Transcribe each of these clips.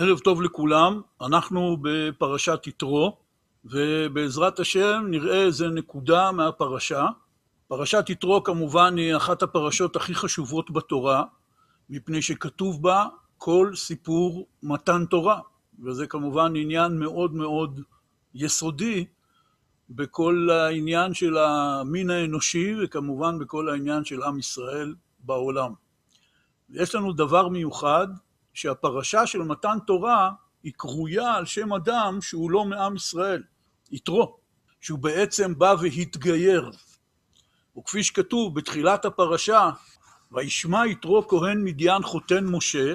ערב טוב לכולם, אנחנו בפרשת יתרו, ובעזרת השם נראה איזה נקודה מהפרשה. פרשת יתרו כמובן היא אחת הפרשות הכי חשובות בתורה, מפני שכתוב בה כל סיפור מתן תורה, וזה כמובן עניין מאוד מאוד יסודי בכל העניין של המין האנושי, וכמובן בכל העניין של עם ישראל בעולם. יש לנו דבר מיוחד, שהפרשה של מתן תורה היא קרויה על שם אדם שהוא לא מעם ישראל, יתרו, שהוא בעצם בא והתגייר. וכפי שכתוב בתחילת הפרשה, וישמע יתרו כהן מדיין חותן משה,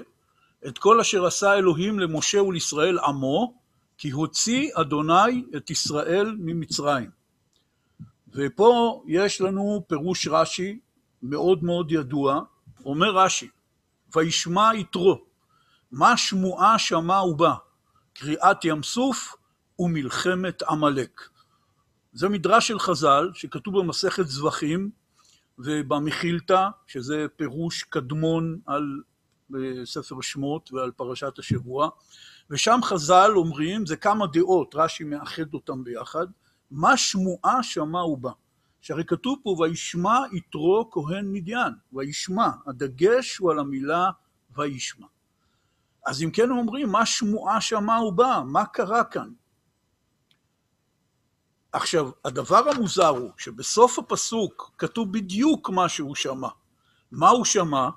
את כל אשר עשה אלוהים למשה ולישראל עמו, כי הוציא אדוני את ישראל ממצרים. ופה יש לנו פירוש רש"י מאוד מאוד ידוע, אומר רש"י, וישמע יתרו, מה שמועה שמע ובא? קריעת ים סוף ומלחמת עמלק. זה מדרש של חז"ל שכתוב במסכת זבחים ובמחילתא, שזה פירוש קדמון על ספר שמות ועל פרשת השבוע, ושם חז"ל אומרים, זה כמה דעות, רש"י מאחד אותם ביחד, מה שמועה שמע ובא. שהרי כתוב פה, וישמע יתרו כהן מדיין, וישמע, הדגש הוא על המילה וישמע. אז אם כן אומרים, מה שמועה שמע ובא? מה קרה כאן? עכשיו, הדבר המוזר הוא שבסוף הפסוק כתוב בדיוק מה שהוא שמע. מה הוא שמע?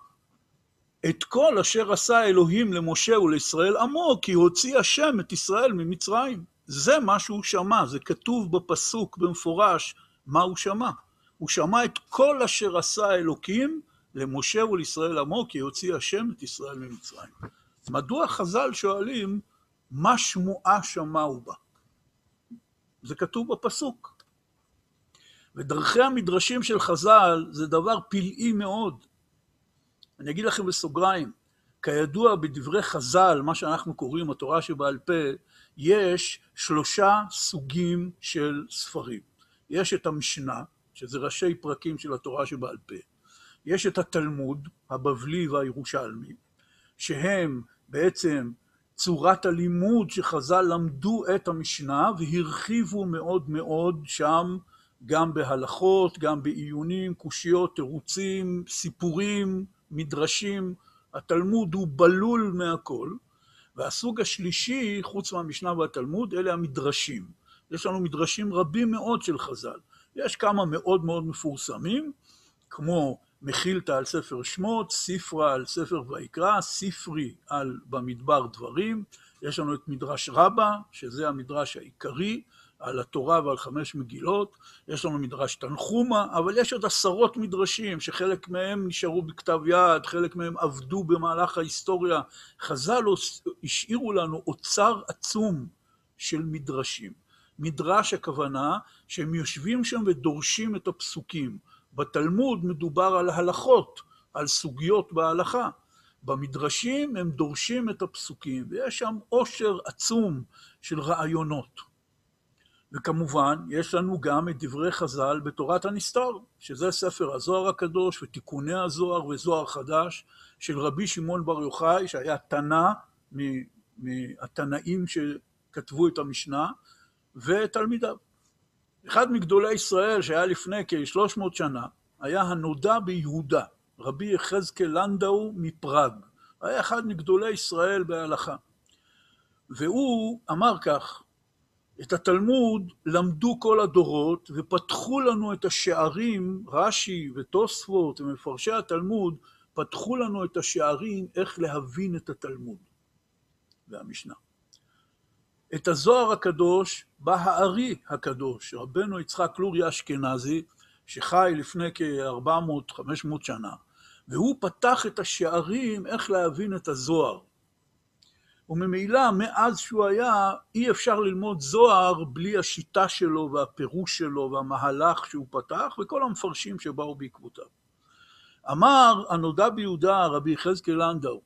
את כל אשר עשה אלוהים למשה ולישראל עמו, כי הוציא השם את ישראל ממצרים. זה מה שהוא שמע, זה כתוב בפסוק במפורש מה הוא שמע. הוא שמע את כל אשר עשה אלוקים למשה ולישראל עמו, כי הוציא השם את ישראל ממצרים. מדוע חז"ל שואלים, מה שמועה שמעו בה? זה כתוב בפסוק. ודרכי המדרשים של חז"ל זה דבר פלאי מאוד. אני אגיד לכם בסוגריים, כידוע בדברי חז"ל, מה שאנחנו קוראים התורה שבעל פה, יש שלושה סוגים של ספרים. יש את המשנה, שזה ראשי פרקים של התורה שבעל פה. יש את התלמוד, הבבלי והירושלמי, שהם בעצם צורת הלימוד שחז"ל למדו את המשנה והרחיבו מאוד מאוד שם גם בהלכות, גם בעיונים, קושיות, תירוצים, סיפורים, מדרשים. התלמוד הוא בלול מהכל. והסוג השלישי, חוץ מהמשנה והתלמוד, אלה המדרשים. יש לנו מדרשים רבים מאוד של חז"ל. יש כמה מאוד מאוד מפורסמים, כמו מחילתא על ספר שמות, ספרא על ספר ויקרא, ספרי על במדבר דברים, יש לנו את מדרש רבה, שזה המדרש העיקרי, על התורה ועל חמש מגילות, יש לנו מדרש תנחומה, אבל יש עוד עשרות מדרשים שחלק מהם נשארו בכתב יד, חלק מהם עבדו במהלך ההיסטוריה. חז"ל השאירו לנו אוצר עצום של מדרשים. מדרש הכוונה שהם יושבים שם ודורשים את הפסוקים. בתלמוד מדובר על הלכות, על סוגיות בהלכה. במדרשים הם דורשים את הפסוקים, ויש שם עושר עצום של רעיונות. וכמובן, יש לנו גם את דברי חז"ל בתורת הנסתר, שזה ספר הזוהר הקדוש ותיקוני הזוהר וזוהר חדש של רבי שמעון בר יוחאי, שהיה תנא מהתנאים שכתבו את המשנה, ותלמידיו. אחד מגדולי ישראל שהיה לפני כ-300 שנה, היה הנודע ביהודה, רבי יחזקאל לנדאו מפראג. היה אחד מגדולי ישראל בהלכה. והוא אמר כך, את התלמוד למדו כל הדורות ופתחו לנו את השערים, רש"י ותוספות ומפרשי התלמוד, פתחו לנו את השערים איך להבין את התלמוד והמשנה. את הזוהר הקדוש בא הארי הקדוש, רבנו יצחק לורי אשכנזי, שחי לפני כ-400-500 שנה, והוא פתח את השערים איך להבין את הזוהר. וממילא מאז שהוא היה אי אפשר ללמוד זוהר בלי השיטה שלו והפירוש שלו והמהלך שהוא פתח וכל המפרשים שבאו בעקבותיו. אמר הנודע ביהודה רבי יחזקאל לנדאו,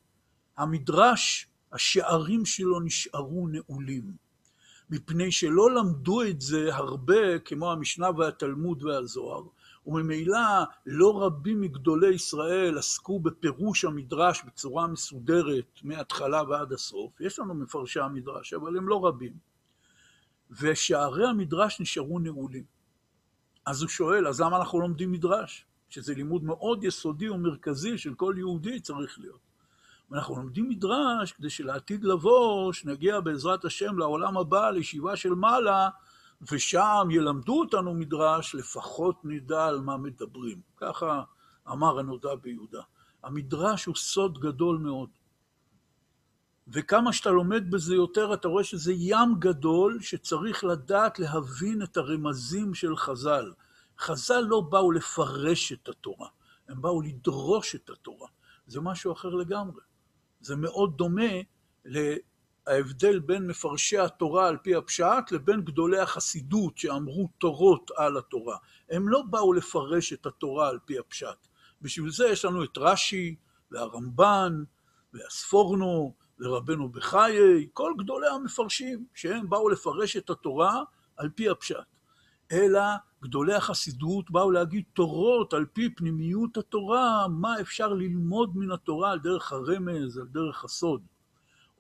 המדרש השערים שלו נשארו נעולים, מפני שלא למדו את זה הרבה כמו המשנה והתלמוד והזוהר, וממילא לא רבים מגדולי ישראל עסקו בפירוש המדרש בצורה מסודרת מההתחלה ועד הסוף. יש לנו מפרשי המדרש, אבל הם לא רבים. ושערי המדרש נשארו נעולים. אז הוא שואל, אז למה אנחנו לומדים מדרש? שזה לימוד מאוד יסודי ומרכזי של כל יהודי צריך להיות. ואנחנו לומדים מדרש כדי שלעתיד לבוא, שנגיע בעזרת השם לעולם הבא, לישיבה של מעלה, ושם ילמדו אותנו מדרש, לפחות נדע על מה מדברים. ככה אמר הנודע ביהודה. המדרש הוא סוד גדול מאוד. וכמה שאתה לומד בזה יותר, אתה רואה שזה ים גדול שצריך לדעת להבין את הרמזים של חז"ל. חז"ל לא באו לפרש את התורה, הם באו לדרוש את התורה. זה משהו אחר לגמרי. זה מאוד דומה להבדל בין מפרשי התורה על פי הפשט לבין גדולי החסידות שאמרו תורות על התורה. הם לא באו לפרש את התורה על פי הפשט. בשביל זה יש לנו את רש"י והרמב"ן והספורנו ורבנו בחיי, כל גדולי המפרשים שהם באו לפרש את התורה על פי הפשט. אלא גדולי החסידות באו להגיד תורות על פי פנימיות התורה, מה אפשר ללמוד מן התורה על דרך הרמז, על דרך הסוד.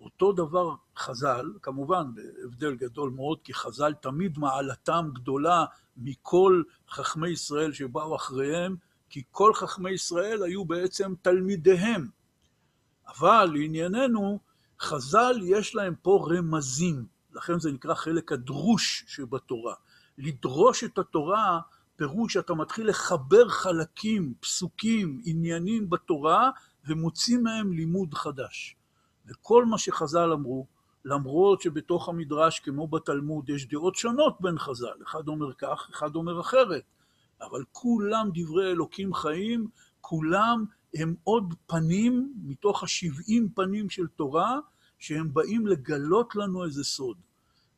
אותו דבר חז"ל, כמובן בהבדל גדול מאוד, כי חז"ל תמיד מעלתם גדולה מכל חכמי ישראל שבאו אחריהם, כי כל חכמי ישראל היו בעצם תלמידיהם. אבל לענייננו, חז"ל יש להם פה רמזים, לכן זה נקרא חלק הדרוש שבתורה. לדרוש את התורה, פירוש שאתה מתחיל לחבר חלקים, פסוקים, עניינים בתורה, ומוציא מהם לימוד חדש. וכל מה שחז"ל אמרו, למרות שבתוך המדרש, כמו בתלמוד, יש דעות שונות בין חז"ל, אחד אומר כך, אחד אומר אחרת, אבל כולם דברי אלוקים חיים, כולם הם עוד פנים מתוך השבעים פנים של תורה, שהם באים לגלות לנו איזה סוד.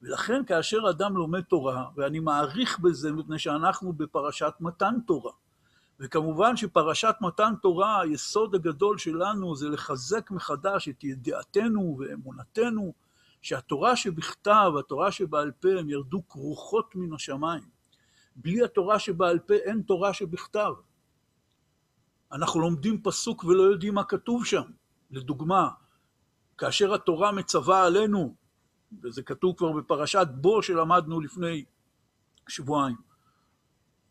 ולכן כאשר אדם לומד תורה, ואני מעריך בזה מפני שאנחנו בפרשת מתן תורה, וכמובן שפרשת מתן תורה, היסוד הגדול שלנו זה לחזק מחדש את ידיעתנו ואמונתנו, שהתורה שבכתב, התורה שבעל פה, הם ירדו כרוכות מן השמיים. בלי התורה שבעל פה אין תורה שבכתב. אנחנו לומדים פסוק ולא יודעים מה כתוב שם. לדוגמה, כאשר התורה מצווה עלינו וזה כתוב כבר בפרשת בו שלמדנו לפני שבועיים,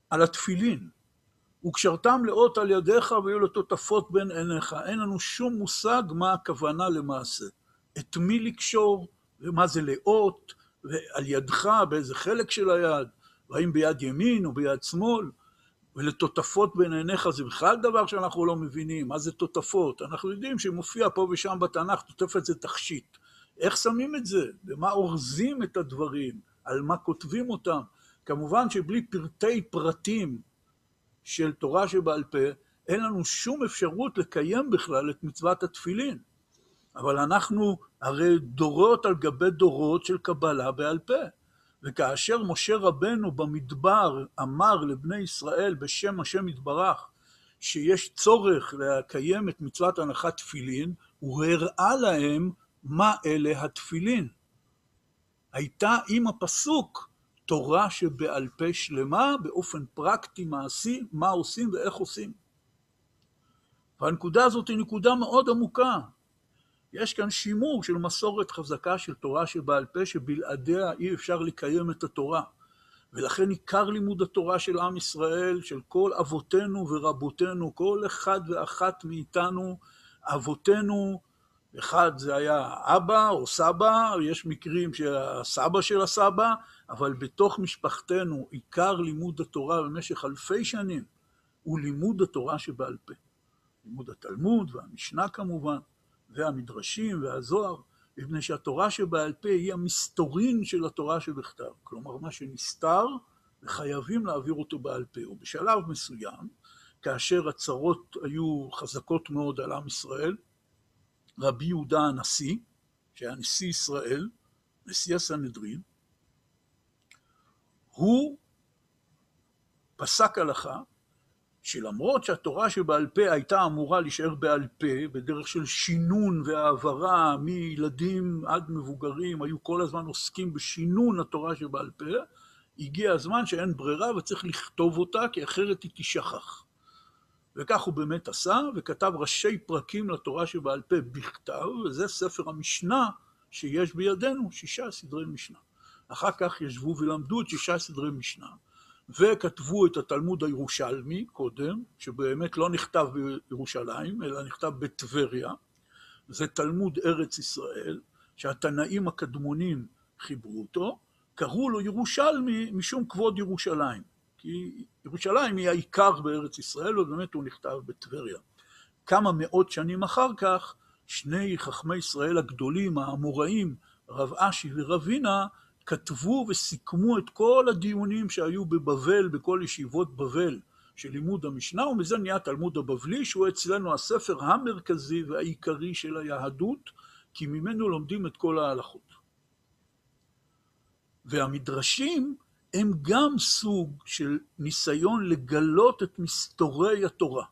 על התפילין. וקשרתם לאות על ידיך ויהיו לטוטפות בין עיניך. אין לנו שום מושג מה הכוונה למעשה. את מי לקשור, ומה זה לאות, ועל ידך, באיזה חלק של היד, והאם ביד ימין או ביד שמאל, ולטוטפות בין עיניך זה בכלל דבר שאנחנו לא מבינים, מה זה טוטפות? אנחנו יודעים שמופיע פה ושם בתנ"ך, טוטפת זה תכשיט. איך שמים את זה? במה אורזים את הדברים? על מה כותבים אותם? כמובן שבלי פרטי פרטים של תורה שבעל פה, אין לנו שום אפשרות לקיים בכלל את מצוות התפילין. אבל אנחנו הרי דורות על גבי דורות של קבלה בעל פה. וכאשר משה רבנו במדבר אמר לבני ישראל בשם השם יתברך שיש צורך לקיים את מצוות הנחת תפילין, הוא הראה להם מה אלה התפילין. הייתה עם הפסוק תורה שבעל פה שלמה, באופן פרקטי, מעשי, מה עושים ואיך עושים. והנקודה הזאת היא נקודה מאוד עמוקה. יש כאן שימור של מסורת חזקה של תורה שבעל פה, שבלעדיה אי אפשר לקיים את התורה. ולכן עיקר לימוד התורה של עם ישראל, של כל אבותינו ורבותינו, כל אחד ואחת מאיתנו, אבותינו אחד זה היה אבא או סבא, יש מקרים שהסבא של הסבא, אבל בתוך משפחתנו עיקר לימוד התורה במשך אלפי שנים הוא לימוד התורה שבעל פה. לימוד התלמוד והמשנה כמובן, והמדרשים והזוהר, מפני שהתורה שבעל פה היא המסתורין של התורה שבכתב. כלומר, מה שנסתר, וחייבים להעביר אותו בעל פה. ובשלב מסוים, כאשר הצרות היו חזקות מאוד על עם ישראל, רבי יהודה הנשיא, שהיה נשיא ישראל, נשיא הסנהדרין, הוא פסק הלכה שלמרות שהתורה שבעל פה הייתה אמורה להישאר בעל פה, בדרך של שינון והעברה מילדים עד מבוגרים, היו כל הזמן עוסקים בשינון התורה שבעל פה, הגיע הזמן שאין ברירה וצריך לכתוב אותה, כי אחרת היא תשכח. וכך הוא באמת עשה, וכתב ראשי פרקים לתורה שבעל פה בכתב, וזה ספר המשנה שיש בידינו, שישה סדרי משנה. אחר כך ישבו ולמדו את שישה סדרי משנה, וכתבו את התלמוד הירושלמי קודם, שבאמת לא נכתב בירושלים, אלא נכתב בטבריה. זה תלמוד ארץ ישראל, שהתנאים הקדמונים חיברו אותו, קראו לו ירושלמי משום כבוד ירושלים. כי ירושלים היא העיקר בארץ ישראל, ובאמת הוא נכתב בטבריה. כמה מאות שנים אחר כך, שני חכמי ישראל הגדולים, האמוראים, רב אשי ורבינה, כתבו וסיכמו את כל הדיונים שהיו בבבל, בכל ישיבות בבל של לימוד המשנה, ומזה נהיה התלמוד הבבלי, שהוא אצלנו הספר המרכזי והעיקרי של היהדות, כי ממנו לומדים את כל ההלכות. והמדרשים הם גם סוג של ניסיון לגלות את מסתורי התורה.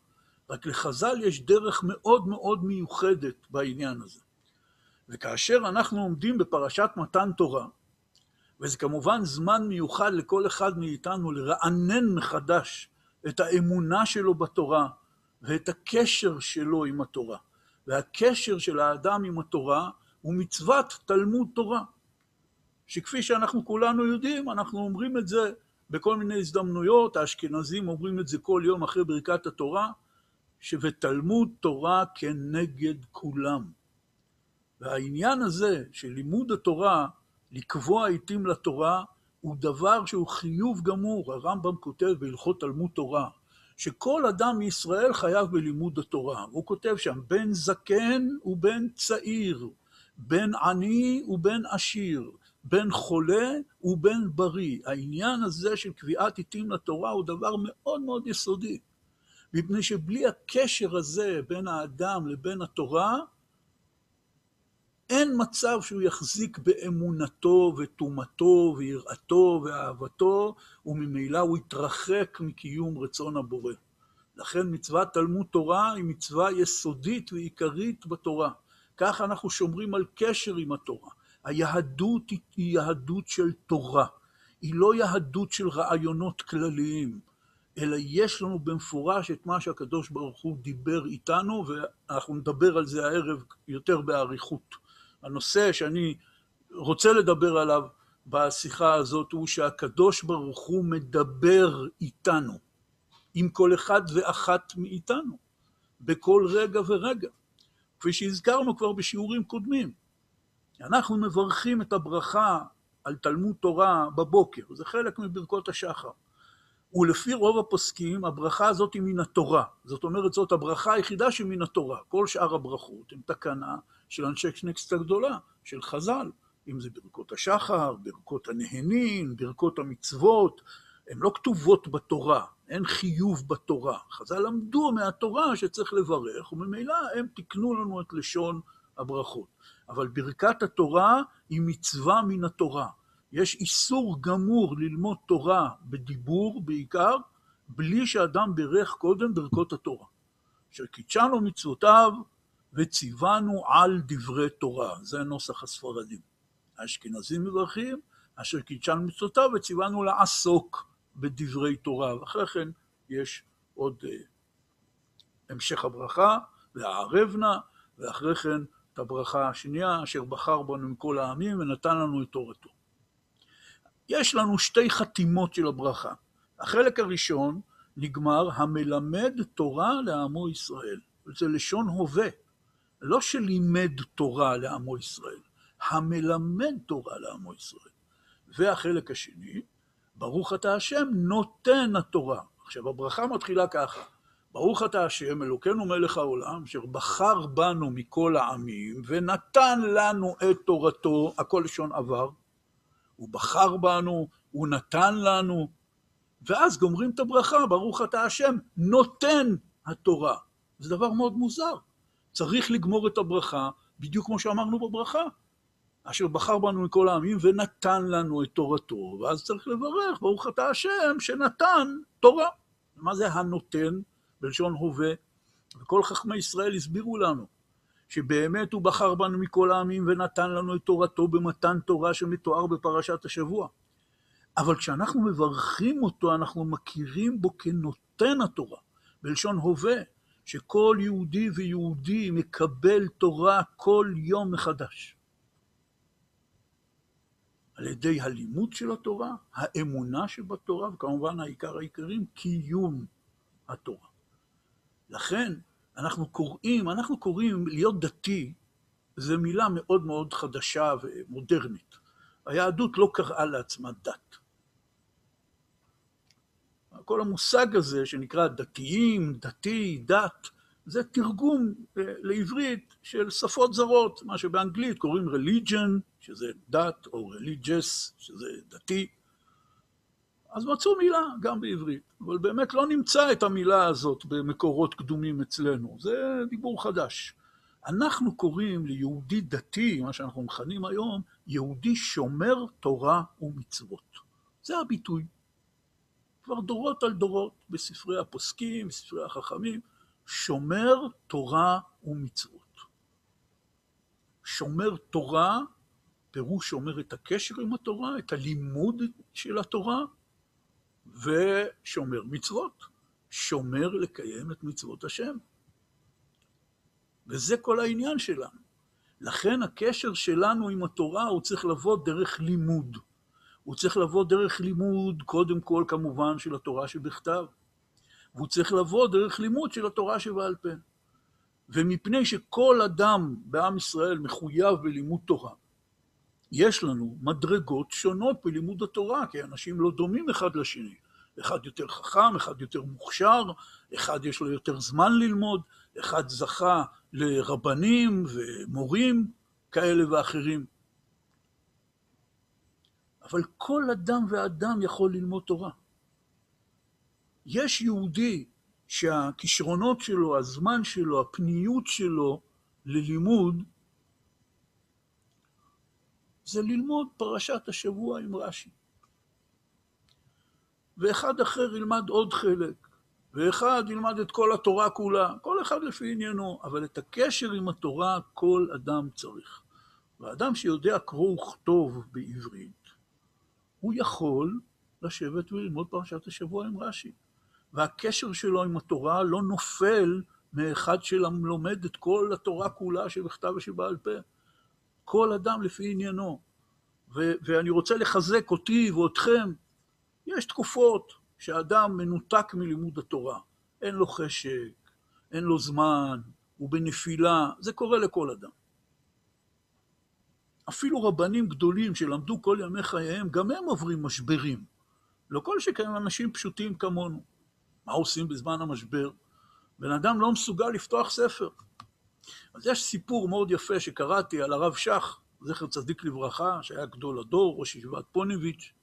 רק לחז"ל יש דרך מאוד מאוד מיוחדת בעניין הזה. וכאשר אנחנו עומדים בפרשת מתן תורה, וזה כמובן זמן מיוחד לכל אחד מאיתנו לרענן מחדש את האמונה שלו בתורה ואת הקשר שלו עם התורה. והקשר של האדם עם התורה הוא מצוות תלמוד תורה. שכפי שאנחנו כולנו יודעים, אנחנו אומרים את זה בכל מיני הזדמנויות, האשכנזים אומרים את זה כל יום אחרי ברכת התורה, שבתלמוד תורה כנגד כולם. והעניין הזה של לימוד התורה, לקבוע עיתים לתורה, הוא דבר שהוא חיוב גמור. הרמב"ם כותב בהלכות תלמוד תורה, שכל אדם מישראל חייב בלימוד התורה. הוא כותב שם, בין זקן ובין צעיר, בין עני ובין עשיר, בין חולה ובין בריא. העניין הזה של קביעת עיתים לתורה הוא דבר מאוד מאוד יסודי, מפני שבלי הקשר הזה בין האדם לבין התורה, אין מצב שהוא יחזיק באמונתו וטומאתו ויראתו ואהבתו, וממילא הוא יתרחק מקיום רצון הבורא. לכן מצוות תלמוד תורה היא מצווה יסודית ועיקרית בתורה. כך אנחנו שומרים על קשר עם התורה. היהדות היא יהדות של תורה, היא לא יהדות של רעיונות כלליים, אלא יש לנו במפורש את מה שהקדוש ברוך הוא דיבר איתנו, ואנחנו נדבר על זה הערב יותר באריכות. הנושא שאני רוצה לדבר עליו בשיחה הזאת הוא שהקדוש ברוך הוא מדבר איתנו, עם כל אחד ואחת מאיתנו, בכל רגע ורגע, כפי שהזכרנו כבר בשיעורים קודמים. אנחנו מברכים את הברכה על תלמוד תורה בבוקר, זה חלק מברכות השחר. ולפי רוב הפוסקים, הברכה הזאת היא מן התורה. זאת אומרת, זאת הברכה היחידה שמן התורה. כל שאר הברכות הן תקנה של אנשי קנקסט הגדולה, של חז"ל, אם זה ברכות השחר, ברכות הנהנין, ברכות המצוות, הן לא כתובות בתורה, אין חיוב בתורה. חז"ל למדו מהתורה שצריך לברך, וממילא הם תיקנו לנו את לשון הברכות. אבל ברכת התורה היא מצווה מן התורה. יש איסור גמור ללמוד תורה בדיבור בעיקר, בלי שאדם בירך קודם ברכות התורה. אשר קידשנו מצוותיו וציוונו על דברי תורה. זה נוסח הספרדים. האשכנזים מברכים, אשר קידשנו מצוותיו וציוונו לעסוק בדברי תורה. ואחרי כן יש עוד uh, המשך הברכה, והערב נא, ואחרי כן הברכה השנייה, אשר בחר בנו מכל העמים ונתן לנו את תורתו. יש לנו שתי חתימות של הברכה. החלק הראשון נגמר, המלמד תורה לעמו ישראל. זה לשון הווה, לא שלימד תורה לעמו ישראל, המלמד תורה לעמו ישראל. והחלק השני, ברוך אתה השם נותן התורה. עכשיו, הברכה מתחילה ככה, ברוך אתה השם, אלוקינו מלך העולם, אשר בחר בנו מכל העמים, ונתן לנו את תורתו, הכל לשון עבר. הוא בחר בנו, הוא נתן לנו, ואז גומרים את הברכה, ברוך אתה השם, נותן התורה. זה דבר מאוד מוזר. צריך לגמור את הברכה, בדיוק כמו שאמרנו בברכה. אשר בחר בנו מכל העמים ונתן לנו את תורתו, ואז צריך לברך, ברוך אתה השם שנתן תורה. מה זה הנותן? בלשון הווה, וכל חכמי ישראל הסבירו לנו שבאמת הוא בחר בנו מכל העמים ונתן לנו את תורתו במתן תורה שמתואר בפרשת השבוע. אבל כשאנחנו מברכים אותו, אנחנו מכירים בו כנותן התורה, בלשון הווה, שכל יהודי ויהודי מקבל תורה כל יום מחדש. על ידי הלימוד של התורה, האמונה שבתורה, וכמובן העיקר העיקרים, קיום התורה. לכן אנחנו קוראים, אנחנו קוראים להיות דתי, זו מילה מאוד מאוד חדשה ומודרנית. היהדות לא קראה לעצמה דת. כל המושג הזה שנקרא דתיים, דתי, דת, זה תרגום אה, לעברית של שפות זרות, מה שבאנגלית קוראים religion, שזה דת, או religious, שזה דתי. אז מצאו מילה גם בעברית, אבל באמת לא נמצא את המילה הזאת במקורות קדומים אצלנו, זה דיבור חדש. אנחנו קוראים ליהודי דתי, מה שאנחנו מכנים היום, יהודי שומר תורה ומצוות. זה הביטוי. כבר דורות על דורות בספרי הפוסקים, בספרי החכמים, שומר תורה ומצוות. שומר תורה, פירוש שומר את הקשר עם התורה, את הלימוד של התורה, ושומר מצוות, שומר לקיים את מצוות השם. וזה כל העניין שלנו. לכן הקשר שלנו עם התורה הוא צריך לבוא דרך לימוד. הוא צריך לבוא דרך לימוד, קודם כל כמובן, של התורה שבכתב, והוא צריך לבוא דרך לימוד של התורה שבעל פה. ומפני שכל אדם בעם ישראל מחויב בלימוד תורה, יש לנו מדרגות שונות בלימוד התורה, כי אנשים לא דומים אחד לשני. אחד יותר חכם, אחד יותר מוכשר, אחד יש לו יותר זמן ללמוד, אחד זכה לרבנים ומורים כאלה ואחרים. אבל כל אדם ואדם יכול ללמוד תורה. יש יהודי שהכישרונות שלו, הזמן שלו, הפניות שלו ללימוד, זה ללמוד פרשת השבוע עם רש"י. ואחד אחר ילמד עוד חלק, ואחד ילמד את כל התורה כולה, כל אחד לפי עניינו, אבל את הקשר עם התורה כל אדם צריך. ואדם שיודע קרוא וכתוב בעברית, הוא יכול לשבת וללמוד פרשת השבוע עם רש"י. והקשר שלו עם התורה לא נופל מאחד שלומד את כל התורה כולה שבכתב ושבעל פה. כל אדם לפי עניינו. ו- ואני רוצה לחזק אותי ואתכם. יש תקופות שאדם מנותק מלימוד התורה. אין לו חשק, אין לו זמן, הוא בנפילה, זה קורה לכל אדם. אפילו רבנים גדולים שלמדו כל ימי חייהם, גם הם עוברים משברים. לא כל שכן אנשים פשוטים כמונו. מה עושים בזמן המשבר? בן אדם לא מסוגל לפתוח ספר. אז יש סיפור מאוד יפה שקראתי על הרב שך, זכר צדיק לברכה, שהיה גדול הדור, ראש ישיבת פוניביץ',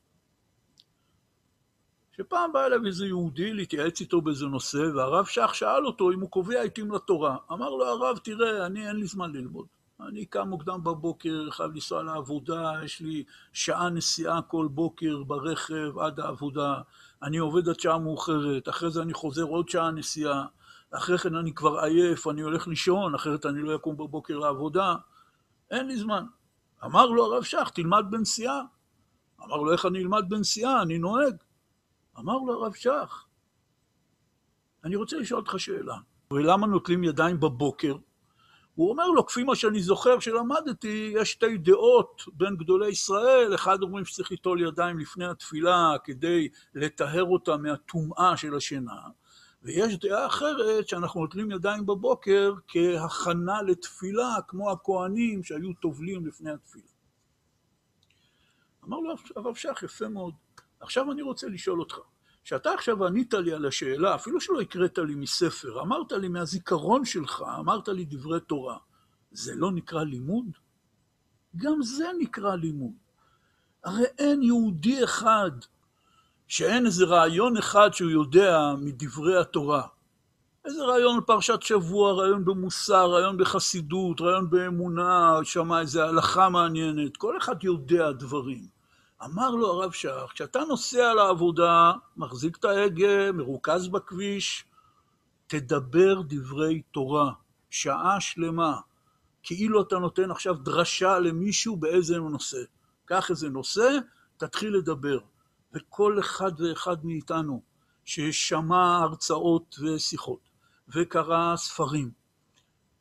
שפעם בא אליו איזה יהודי להתייעץ איתו באיזה נושא, והרב שך שאל אותו אם הוא קובע עיתים לתורה. אמר לו הרב, תראה, אני אין לי זמן ללמוד. אני קם מוקדם בבוקר, חייב לנסוע לעבודה, יש לי שעה נסיעה כל בוקר ברכב עד העבודה, אני עובד עד שעה מאוחרת, אחרי זה אני חוזר עוד שעה נסיעה, אחרי כן אני כבר עייף, אני הולך לישון, אחרת אני לא אקום בבוקר לעבודה, אין לי זמן. אמר לו הרב שך, תלמד בנסיעה. אמר לו, איך אני אלמד בנסיעה? אני נוהג. אמר לו הרב שך, אני רוצה לשאול אותך שאלה, ולמה נוטלים ידיים בבוקר? הוא אומר לו, כפי מה שאני זוכר שלמדתי, יש שתי דעות בין גדולי ישראל, אחד אומרים שצריך ליטול ידיים לפני התפילה כדי לטהר אותה מהטומאה של השינה, ויש דעה אחרת שאנחנו נוטלים ידיים בבוקר כהכנה לתפילה, כמו הכוהנים שהיו טובלים לפני התפילה. אמר לו הרב שך, יפה מאוד. עכשיו אני רוצה לשאול אותך, שאתה עכשיו ענית לי על השאלה, אפילו שלא הקראת לי מספר, אמרת לי מהזיכרון שלך, אמרת לי דברי תורה, זה לא נקרא לימוד? גם זה נקרא לימוד. הרי אין יהודי אחד שאין איזה רעיון אחד שהוא יודע מדברי התורה. איזה רעיון בפרשת שבוע, רעיון במוסר, רעיון בחסידות, רעיון באמונה, שמע איזה הלכה מעניינת, כל אחד יודע דברים. אמר לו הרב שך, כשאתה נוסע לעבודה, מחזיק את ההגה, מרוכז בכביש, תדבר דברי תורה, שעה שלמה, כאילו אתה נותן עכשיו דרשה למישהו באיזה נושא. קח איזה נושא, תתחיל לדבר. וכל אחד ואחד מאיתנו ששמע הרצאות ושיחות וקרא ספרים,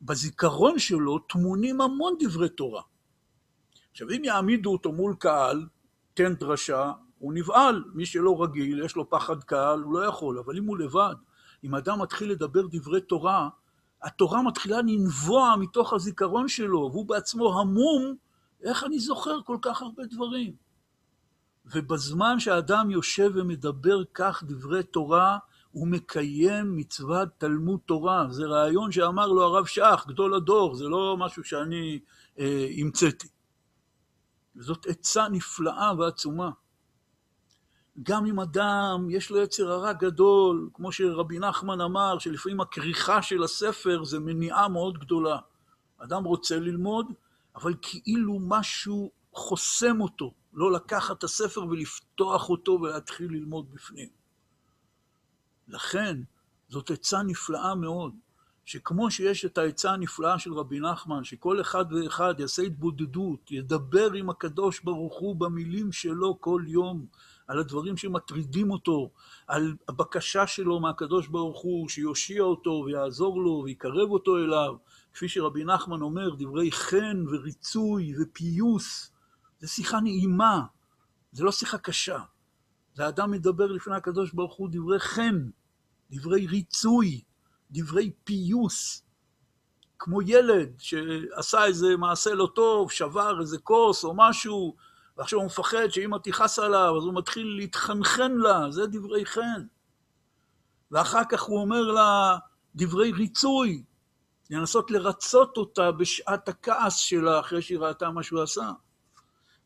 בזיכרון שלו טמונים המון דברי תורה. עכשיו, אם יעמידו אותו מול קהל, תן דרשה, הוא נבהל. מי שלא רגיל, יש לו פחד קהל, הוא לא יכול. אבל אם הוא לבד, אם אדם מתחיל לדבר דברי תורה, התורה מתחילה לנבוע מתוך הזיכרון שלו, והוא בעצמו המום, איך אני זוכר כל כך הרבה דברים? ובזמן שהאדם יושב ומדבר כך דברי תורה, הוא מקיים מצוות תלמוד תורה. זה רעיון שאמר לו הרב שך, גדול הדור, זה לא משהו שאני אה, המצאתי. וזאת עצה נפלאה ועצומה. גם אם אדם יש לו יצר הרע גדול, כמו שרבי נחמן אמר, שלפעמים הכריכה של הספר זה מניעה מאוד גדולה. אדם רוצה ללמוד, אבל כאילו משהו חוסם אותו, לא לקחת את הספר ולפתוח אותו ולהתחיל ללמוד בפנים. לכן, זאת עצה נפלאה מאוד, שכמו שיש את העצה הנפלאה של רבי נחמן, שכל אחד ואחד יעשה התבודדות, ידבר עם הקדוש ברוך הוא במילים שלו כל יום, על הדברים שמטרידים אותו, על הבקשה שלו מהקדוש ברוך הוא, שיושיע אותו ויעזור לו ויקרב אותו אליו, כפי שרבי נחמן אומר, דברי חן וריצוי ופיוס, זה שיחה נעימה, זה לא שיחה קשה. זה אדם מדבר לפני הקדוש ברוך הוא דברי חן, דברי ריצוי, דברי פיוס, כמו ילד שעשה איזה מעשה לא טוב, שבר איזה כוס או משהו, ועכשיו הוא מפחד שאמא תכעס עליו, אז הוא מתחיל להתחנחן לה, זה דברי חן. ואחר כך הוא אומר לה דברי ריצוי, לנסות לרצות אותה בשעת הכעס שלה אחרי שהיא ראתה מה שהוא עשה.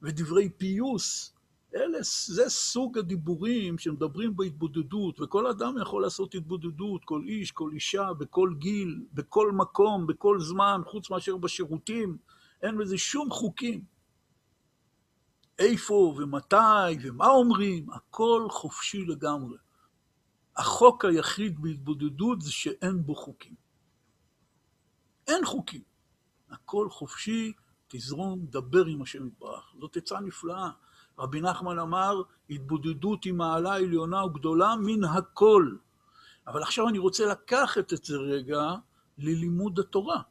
ודברי פיוס, אלה, זה סוג הדיבורים שמדברים בהתבודדות, וכל אדם יכול לעשות התבודדות, כל איש, כל אישה, בכל גיל, בכל מקום, בכל זמן, חוץ מאשר בשירותים, אין בזה שום חוקים. איפה ומתי ומה אומרים, הכל חופשי לגמרי. החוק היחיד בהתבודדות זה שאין בו חוקים. אין חוקים. הכל חופשי, תזרום, דבר עם השם יתברך. זאת עצה נפלאה. רבי נחמן אמר, התבודדות היא מעלה עליונה וגדולה מן הכל. אבל עכשיו אני רוצה לקחת את זה רגע ללימוד התורה.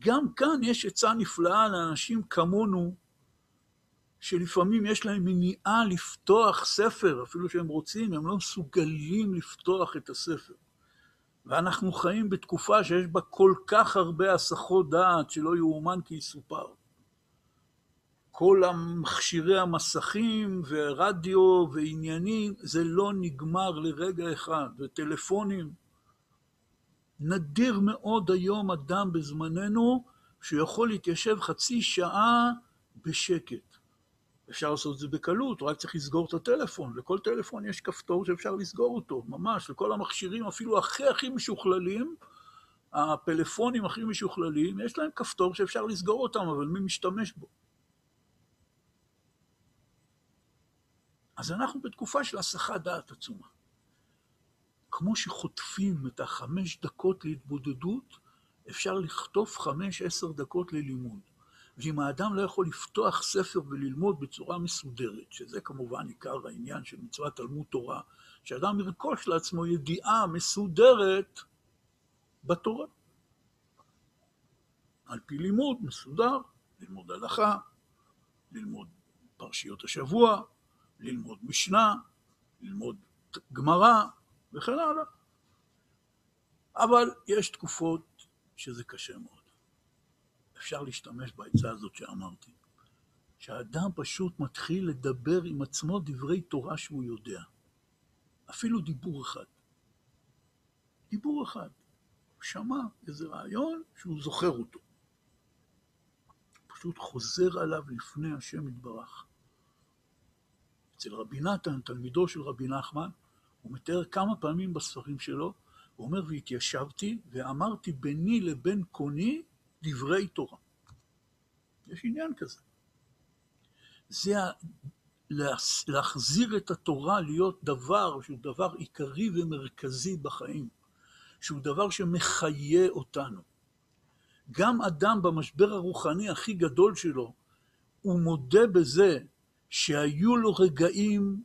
גם כאן יש עצה נפלאה לאנשים כמונו, שלפעמים יש להם מניעה לפתוח ספר, אפילו שהם רוצים, הם לא מסוגלים לפתוח את הספר. ואנחנו חיים בתקופה שיש בה כל כך הרבה הסחות דעת שלא יאומן כי יסופר. כל המכשירי המסכים ורדיו ועניינים, זה לא נגמר לרגע אחד, וטלפונים. נדיר מאוד היום אדם בזמננו שיכול להתיישב חצי שעה בשקט. אפשר לעשות את זה בקלות, רק צריך לסגור את הטלפון. לכל טלפון יש כפתור שאפשר לסגור אותו, ממש. לכל המכשירים, אפילו הכי הכי משוכללים, הפלאפונים הכי משוכללים, יש להם כפתור שאפשר לסגור אותם, אבל מי משתמש בו? אז אנחנו בתקופה של הסחת דעת עצומה. כמו שחוטפים את החמש דקות להתבודדות, אפשר לכתוב חמש, עשר דקות ללימוד. ואם האדם לא יכול לפתוח ספר וללמוד בצורה מסודרת, שזה כמובן עיקר העניין של מצוות תלמוד תורה, שאדם ירכוש לעצמו ידיעה מסודרת בתורה. על פי לימוד מסודר, ללמוד הלכה, ללמוד פרשיות השבוע, ללמוד משנה, ללמוד גמרא וכן הלאה. אבל יש תקופות שזה קשה מאוד. אפשר להשתמש בעצה הזאת שאמרתי, שהאדם פשוט מתחיל לדבר עם עצמו דברי תורה שהוא יודע. אפילו דיבור אחד. דיבור אחד. הוא שמע איזה רעיון שהוא זוכר אותו. פשוט חוזר עליו לפני השם יתברך. אצל רבי נתן, תלמידו של רבי נחמן, הוא מתאר כמה פעמים בספרים שלו, הוא אומר, והתיישבתי ואמרתי ביני לבין קוני דברי תורה. יש עניין כזה. זה להחזיר את התורה להיות דבר שהוא דבר עיקרי ומרכזי בחיים, שהוא דבר שמחיה אותנו. גם אדם במשבר הרוחני הכי גדול שלו, הוא מודה בזה שהיו לו רגעים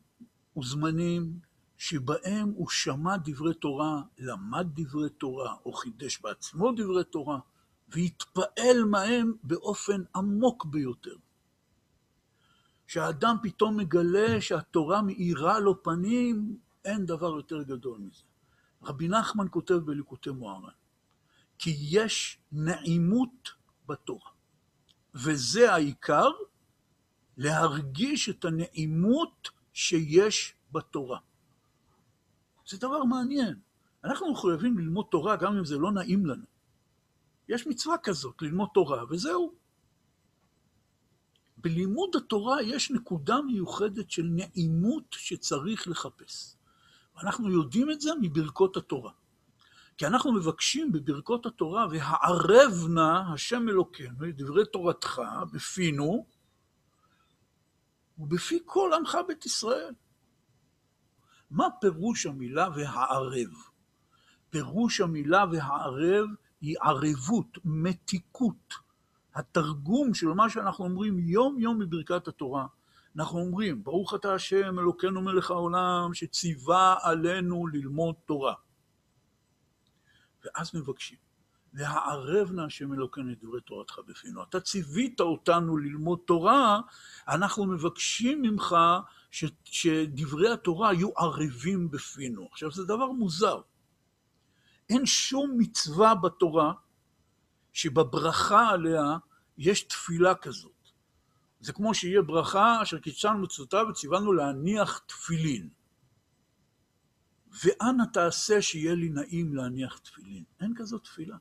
וזמנים שבהם הוא שמע דברי תורה, למד דברי תורה, או חידש בעצמו דברי תורה, והתפעל מהם באופן עמוק ביותר. שהאדם פתאום מגלה שהתורה מאירה לו פנים, אין דבר יותר גדול מזה. רבי נחמן כותב בליקוטי מוהר"ן, כי יש נעימות בתורה, וזה העיקר, להרגיש את הנעימות שיש בתורה. זה דבר מעניין. אנחנו מחויבים ללמוד תורה גם אם זה לא נעים לנו. יש מצווה כזאת, ללמוד תורה, וזהו. בלימוד התורה יש נקודה מיוחדת של נעימות שצריך לחפש. ואנחנו יודעים את זה מברכות התורה. כי אנחנו מבקשים בברכות התורה, והערב נא השם אלוקינו, דברי תורתך, בפינו, ובפי כל עמך בית ישראל. מה פירוש המילה והערב? פירוש המילה והערב היא ערבות, מתיקות. התרגום של מה שאנחנו אומרים יום-יום בברכת התורה. אנחנו אומרים, ברוך אתה השם אלוקינו מלך העולם, שציווה עלינו ללמוד תורה. ואז מבקשים, והערב נא השם אלוקינו את דברי תורתך בפינו. אתה ציווית אותנו ללמוד תורה, אנחנו מבקשים ממך ש, שדברי התורה יהיו ערבים בפינו. עכשיו, זה דבר מוזר. אין שום מצווה בתורה שבברכה עליה יש תפילה כזאת. זה כמו שיהיה ברכה אשר קידשנו מצוותיו וציוונו להניח תפילין. ואנה תעשה שיהיה לי נעים להניח תפילין. אין כזאת תפילה.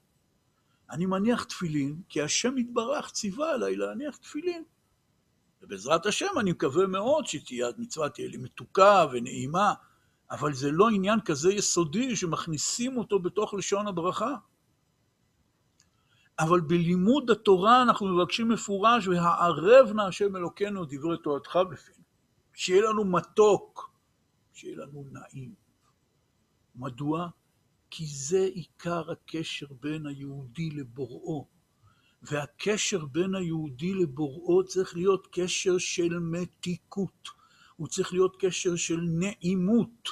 אני מניח תפילין, כי השם יתברך ציווה עליי להניח תפילין. ובעזרת השם אני מקווה מאוד שתהיה מצווה תהיה לי מתוקה ונעימה, אבל זה לא עניין כזה יסודי שמכניסים אותו בתוך לשון הברכה. אבל בלימוד התורה אנחנו מבקשים מפורש, והערב נא השם אלוקינו דברי תורתך בפינו. שיהיה לנו מתוק, שיהיה לנו נעים. מדוע? כי זה עיקר הקשר בין היהודי לבוראו. והקשר בין היהודי לבוראו צריך להיות קשר של מתיקות. הוא צריך להיות קשר של נעימות.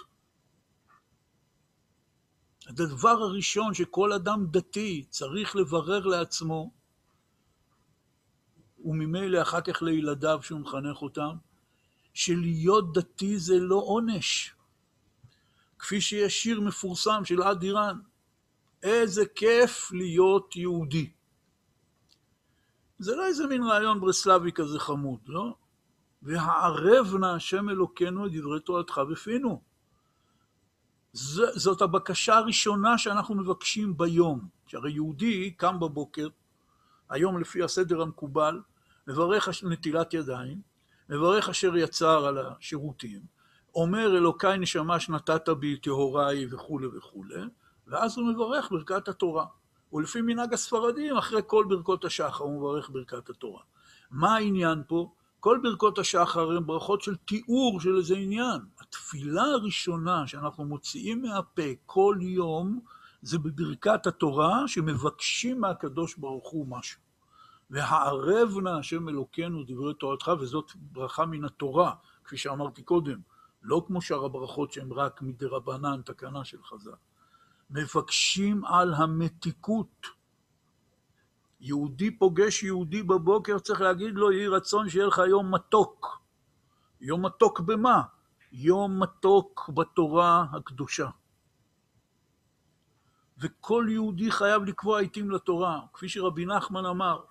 הדבר הראשון שכל אדם דתי צריך לברר לעצמו, וממילא אחר כך לילדיו שהוא מחנך אותם, שלהיות דתי זה לא עונש. כפי שיש שיר מפורסם של עד איראן, איזה כיף להיות יהודי. זה לא איזה מין רעיון ברסלבי כזה חמוד, לא? והערב נא השם אלוקינו את דברי תורתך בפינו. זאת הבקשה הראשונה שאנחנו מבקשים ביום. שהרי יהודי קם בבוקר, היום לפי הסדר המקובל, מברך נטילת ידיים, מברך אשר יצר על השירותים, אומר אלוקיי נשמה שנתת בי טהוריי וכולי וכולי, ואז הוא מברך ברכת התורה. ולפי מנהג הספרדים, אחרי כל ברכות השחר הוא מברך ברכת התורה. מה העניין פה? כל ברכות השחר הן ברכות של תיאור של איזה עניין. התפילה הראשונה שאנחנו מוציאים מהפה כל יום, זה בברכת התורה, שמבקשים מהקדוש ברוך הוא משהו. והערב נא השם אלוקינו דברי תורתך, וזאת ברכה מן התורה, כפי שאמרתי קודם, לא כמו שאר הברכות שהן רק מדי רבנן, תקנה של חז"ל. מבקשים על המתיקות. יהודי פוגש יהודי בבוקר, צריך להגיד לו, יהי רצון שיהיה לך יום מתוק. יום מתוק במה? יום מתוק בתורה הקדושה. וכל יהודי חייב לקבוע עיתים לתורה, כפי שרבי נחמן אמר,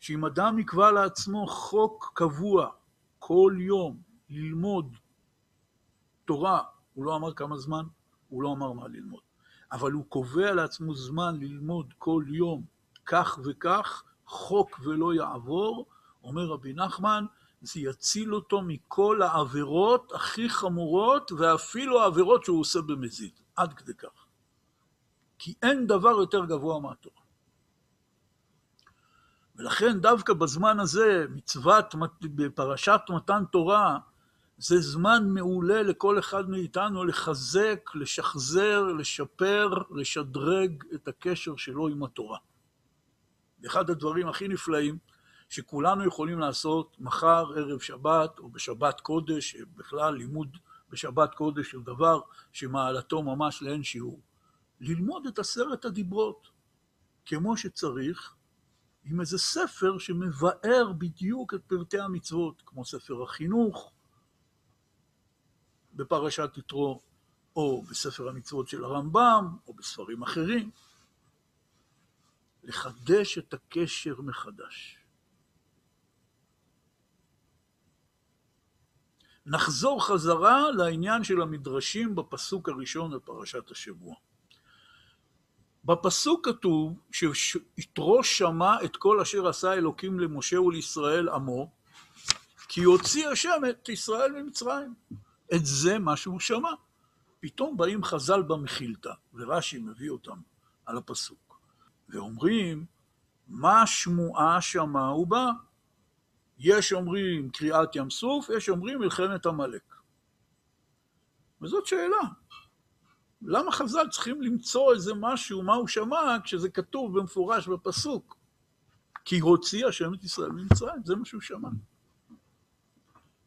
שאם אדם יקבע לעצמו חוק קבוע כל יום ללמוד תורה, הוא לא אמר כמה זמן, הוא לא אמר מה ללמוד, אבל הוא קובע לעצמו זמן ללמוד כל יום כך וכך, חוק ולא יעבור, אומר רבי נחמן, זה יציל אותו מכל העבירות הכי חמורות, ואפילו העבירות שהוא עושה במזיד, עד כדי כך. כי אין דבר יותר גבוה מהתורה. ולכן דווקא בזמן הזה, מצוות, בפרשת מתן תורה, זה זמן מעולה לכל אחד מאיתנו לחזק, לשחזר, לשפר, לשדרג את הקשר שלו עם התורה. אחד הדברים הכי נפלאים, שכולנו יכולים לעשות מחר, ערב שבת, או בשבת קודש, בכלל לימוד בשבת קודש הוא דבר שמעלתו ממש לאין שיעור. ללמוד את עשרת הדיברות כמו שצריך, עם איזה ספר שמבאר בדיוק את פרטי המצוות, כמו ספר החינוך בפרשת יתרו, או בספר המצוות של הרמב"ם, או בספרים אחרים. לחדש את הקשר מחדש. נחזור חזרה לעניין של המדרשים בפסוק הראשון בפרשת השבוע. בפסוק כתוב שיתרו שמע את כל אשר עשה אלוקים למשה ולישראל עמו, כי הוציא השם את ישראל ממצרים. את זה מה שהוא שמע. פתאום באים חז"ל במחילתא, ורש"י מביא אותם על הפסוק, ואומרים, מה שמועה שמע ובא? יש אומרים קריעת ים סוף, יש אומרים מלחמת עמלק. וזאת שאלה. למה חז"ל צריכים למצוא איזה משהו, מה הוא שמע, כשזה כתוב במפורש בפסוק? כי הוציא השם את ישראל ממצרים, זה מה שהוא שמע.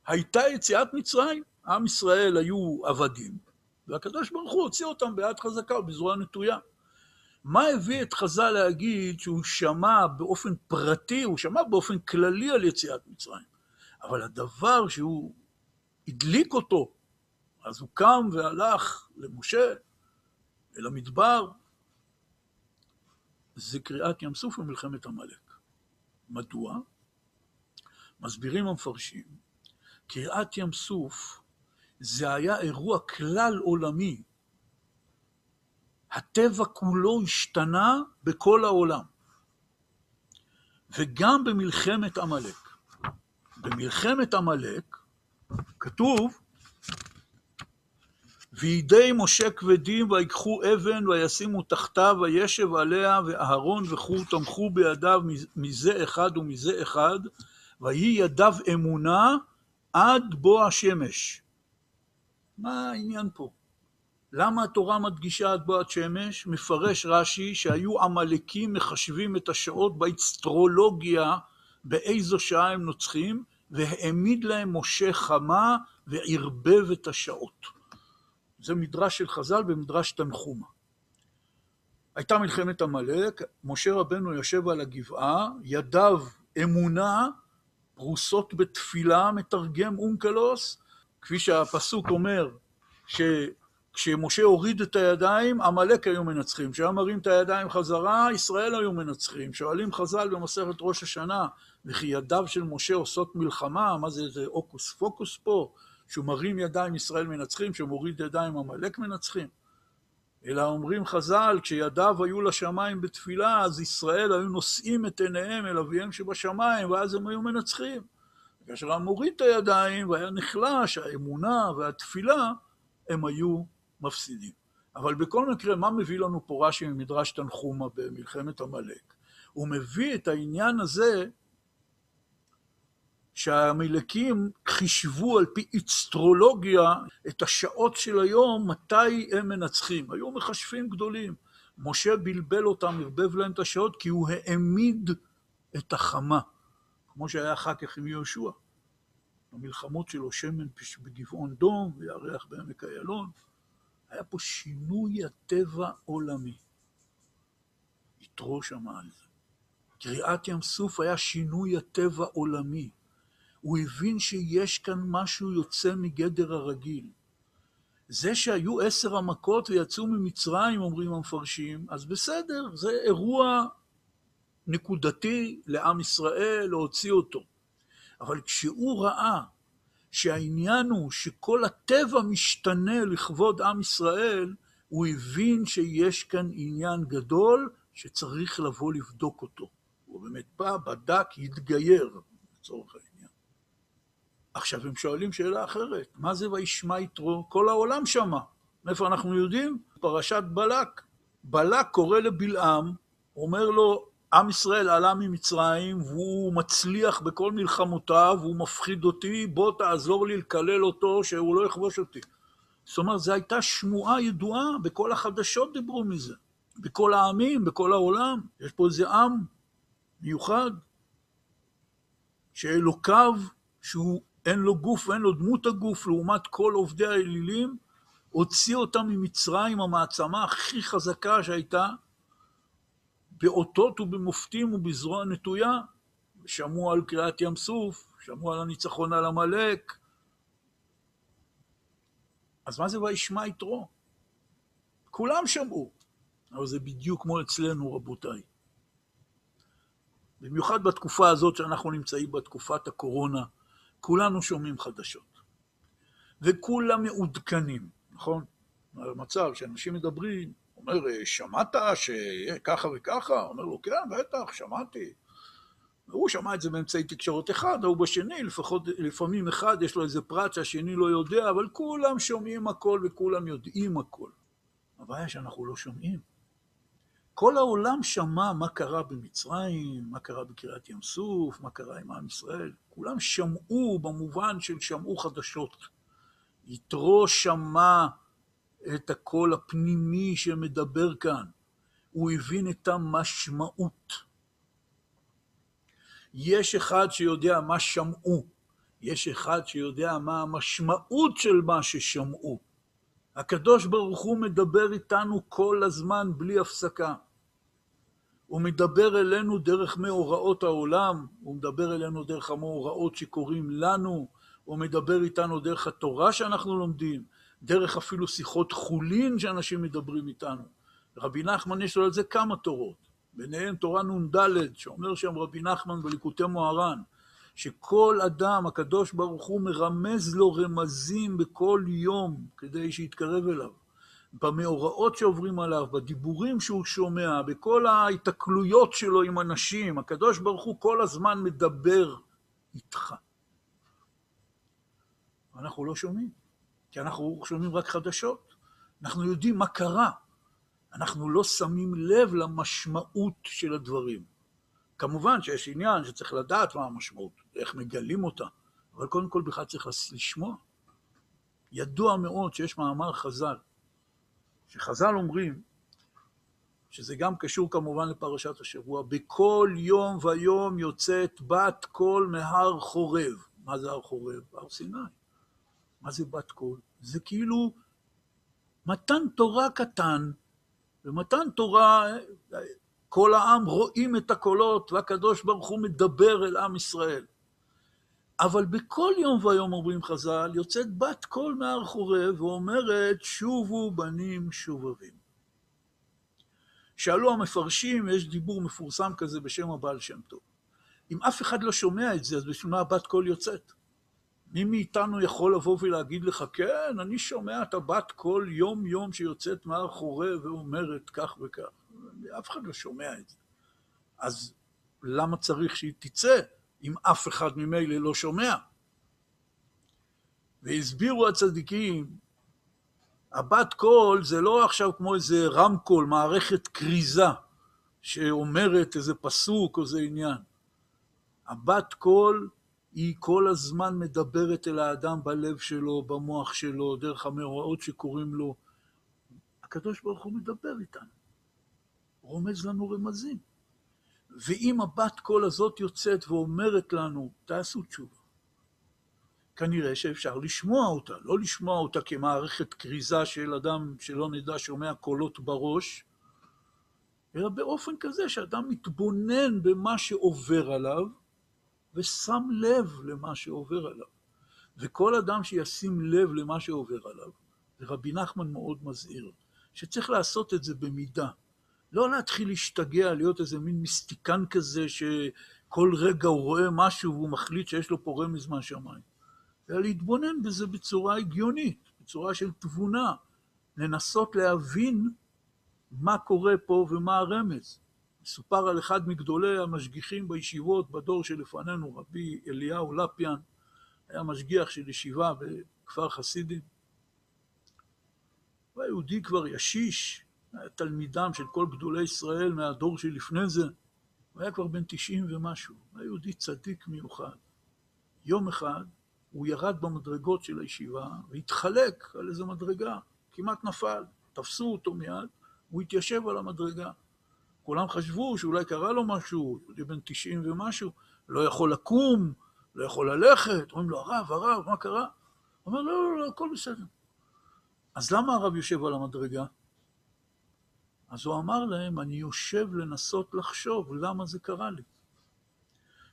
הייתה יציאת מצרים, עם ישראל היו עבדים, והקדוש ברוך הוא הוציא אותם ביד חזקה ובזרוע נטויה. מה הביא את חז"ל להגיד שהוא שמע באופן פרטי, הוא שמע באופן כללי על יציאת מצרים, אבל הדבר שהוא הדליק אותו, אז הוא קם והלך למשה, אל המדבר, זה קריאת ים סוף ומלחמת עמלק. מדוע? מסבירים המפרשים, קריאת ים סוף זה היה אירוע כלל עולמי. הטבע כולו השתנה בכל העולם. וגם במלחמת עמלק. במלחמת עמלק כתוב, וידי משה כבדים ויקחו אבן וישימו תחתיו וישב עליה ואהרון וכו' תמכו בידיו מזה אחד ומזה אחד ויהי ידיו אמונה עד בוא השמש. מה העניין פה? למה התורה מדגישה עד בועת שמש? מפרש רש"י שהיו עמלקים מחשבים את השעות באצטרולוגיה באיזו שעה הם נוצחים, והעמיד להם משה חמה וערבב את השעות. זה מדרש של חז"ל במדרש תנחומה. הייתה מלחמת עמלק, משה רבנו יושב על הגבעה, ידיו אמונה, פרוסות בתפילה, מתרגם אונקלוס, כפי שהפסוק אומר, שכשמשה הוריד את הידיים, עמלק היו מנצחים. כשהיה מרים את הידיים חזרה, ישראל היו מנצחים. שואלים חז"ל במסכת ראש השנה, וכי ידיו של משה עושות מלחמה, מה זה, זה הוקוס פוקוס פה? שהוא מרים ידיים ישראל מנצחים, שהוא מוריד ידיים עמלק מנצחים? אלא אומרים חז"ל, כשידיו היו לשמיים בתפילה, אז ישראל היו נושאים את עיניהם אל אביהם שבשמיים, ואז הם היו מנצחים. כאשר הוא מוריד את הידיים והיה נחלש, האמונה והתפילה, הם היו מפסידים. אבל בכל מקרה, מה מביא לנו פה רש"י ממדרש תנחומה במלחמת עמלק? הוא מביא את העניין הזה שהעמלקים חישבו על פי אצטרולוגיה את השעות של היום, מתי הם מנצחים. היו מחשבים גדולים. משה בלבל אותם, ערבב להם את השעות, כי הוא העמיד את החמה. כמו שהיה אחר כך עם יהושע. המלחמות שלו, שמן בגבעון דום וירח בעמק איילון. היה פה שינוי הטבע עולמי. יתרו שמע על זה. קריעת ים סוף היה שינוי הטבע עולמי. הוא הבין שיש כאן משהו יוצא מגדר הרגיל. זה שהיו עשר המכות ויצאו ממצרים, אומרים המפרשים, אז בסדר, זה אירוע נקודתי לעם ישראל להוציא אותו. אבל כשהוא ראה שהעניין הוא שכל הטבע משתנה לכבוד עם ישראל, הוא הבין שיש כאן עניין גדול שצריך לבוא לבדוק אותו. הוא באמת בא, בדק, התגייר, לצורך העניין. עכשיו הם שואלים שאלה אחרת, מה זה וישמע יתרו? כל העולם שמע. מאיפה אנחנו יודעים? פרשת בלק. בלק קורא לבלעם, אומר לו, עם ישראל עלה ממצרים והוא מצליח בכל מלחמותיו, והוא מפחיד אותי, בוא תעזור לי לקלל אותו שהוא לא יכבוש אותי. זאת אומרת, זו הייתה שמועה ידועה, בכל החדשות דיברו מזה. בכל העמים, בכל העולם. יש פה איזה עם מיוחד. שאלוקיו, שהוא אין לו גוף ואין לו דמות הגוף, לעומת כל עובדי האלילים, הוציא אותם ממצרים, המעצמה הכי חזקה שהייתה, באותות ובמופתים ובזרוע נטויה, שמעו על קריעת ים סוף, שמעו על הניצחון על עמלק. אז מה זה וישמע יתרו? כולם שמעו, אבל זה בדיוק כמו אצלנו, רבותיי. במיוחד בתקופה הזאת שאנחנו נמצאים בתקופת הקורונה, כולנו שומעים חדשות. וכולם מעודכנים, נכון? המצב שאנשים מדברים, אומר, שמעת שככה וככה? אומר לו, כן, בטח, שמעתי. והוא שמע את זה באמצעי תקשורת אחד, ההוא בשני, לפחות, לפעמים אחד יש לו איזה פרט שהשני לא יודע, אבל כולם שומעים הכל וכולם יודעים הכל. הבעיה שאנחנו לא שומעים. כל העולם שמע מה קרה במצרים, מה קרה בקריעת ים סוף, מה קרה עם עם ישראל. כולם שמעו במובן של שמעו חדשות. יתרו שמע את הקול הפנימי שמדבר כאן. הוא הבין את המשמעות. יש אחד שיודע מה שמעו, יש אחד שיודע מה המשמעות של מה ששמעו. הקדוש ברוך הוא מדבר איתנו כל הזמן בלי הפסקה. הוא מדבר אלינו דרך מאורעות העולם, הוא מדבר אלינו דרך המאורעות שקורים לנו, הוא מדבר איתנו דרך התורה שאנחנו לומדים, דרך אפילו שיחות חולין שאנשים מדברים איתנו. רבי נחמן יש לו על זה כמה תורות, ביניהם תורה נ"ד, שאומר שם רבי נחמן בליקוטי מוהר"ן, שכל אדם, הקדוש ברוך הוא מרמז לו רמזים בכל יום כדי שיתקרב אליו. במאורעות שעוברים עליו, בדיבורים שהוא שומע, בכל ההיתקלויות שלו עם אנשים, הקדוש ברוך הוא כל הזמן מדבר איתך. אנחנו לא שומעים, כי אנחנו שומעים רק חדשות. אנחנו יודעים מה קרה, אנחנו לא שמים לב למשמעות של הדברים. כמובן שיש עניין שצריך לדעת מה המשמעות, איך מגלים אותה, אבל קודם כל בכלל צריך לשמוע. ידוע מאוד שיש מאמר חז"ל, שחז"ל אומרים, שזה גם קשור כמובן לפרשת השבוע, בכל יום ויום יוצאת בת קול מהר חורב. מה זה הר חורב? הר סיני. מה זה בת קול? זה כאילו מתן תורה קטן, ומתן תורה, כל העם רואים את הקולות, והקדוש ברוך הוא מדבר אל עם ישראל. אבל בכל יום ויום אומרים חז"ל, יוצאת בת קול מהר חורב ואומרת, שובו בנים שובבים. שאלו המפרשים, יש דיבור מפורסם כזה בשם הבעל שם טוב. אם אף אחד לא שומע את זה, אז בשביל מה הבת קול יוצאת? מי מאיתנו יכול לבוא ולהגיד לך, כן, אני שומע את הבת קול יום-יום שיוצאת מהר חורב ואומרת כך וכך. אף אחד לא שומע את זה. אז למה צריך שהיא תצא? אם אף אחד ממילא לא שומע. והסבירו הצדיקים, הבת קול זה לא עכשיו כמו איזה רמקול, מערכת כריזה, שאומרת איזה פסוק או איזה עניין. הבת קול היא כל הזמן מדברת אל האדם בלב שלו, במוח שלו, דרך המאורעות שקוראים לו. הקדוש ברוך הוא מדבר איתנו, רומז לנו רמזים. ואם הבת קול הזאת יוצאת ואומרת לנו, תעשו תשובה, כנראה שאפשר לשמוע אותה, לא לשמוע אותה כמערכת כריזה של אדם שלא נדע שומע קולות בראש, אלא באופן כזה שאדם מתבונן במה שעובר עליו ושם לב למה שעובר עליו. וכל אדם שישים לב למה שעובר עליו, ורבי נחמן מאוד מזהיר, שצריך לעשות את זה במידה. לא להתחיל להשתגע, להיות איזה מין מיסטיקן כזה, שכל רגע הוא רואה משהו והוא מחליט שיש לו פה רמז מהשמיים. אלא להתבונן בזה בצורה הגיונית, בצורה של תבונה, לנסות להבין מה קורה פה ומה הרמז. מסופר על אחד מגדולי המשגיחים בישיבות בדור שלפנינו, רבי אליהו לפיאן, היה משגיח של ישיבה בכפר חסידים. הוא היה יהודי כבר ישיש, היה תלמידם של כל גדולי ישראל מהדור שלפני זה, הוא היה כבר בן תשעים ומשהו, הוא היה יהודי צדיק מיוחד. יום אחד הוא ירד במדרגות של הישיבה והתחלק על איזו מדרגה, כמעט נפל, תפסו אותו מיד, הוא התיישב על המדרגה. כולם חשבו שאולי קרה לו משהו, יהודי בן תשעים ומשהו, לא יכול לקום, לא יכול ללכת, אומרים לו, הרב, הרב, מה קרה? הוא אומר, לא, לא, לא, הכל בסדר. אז למה הרב יושב על המדרגה? אז הוא אמר להם, אני יושב לנסות לחשוב למה זה קרה לי.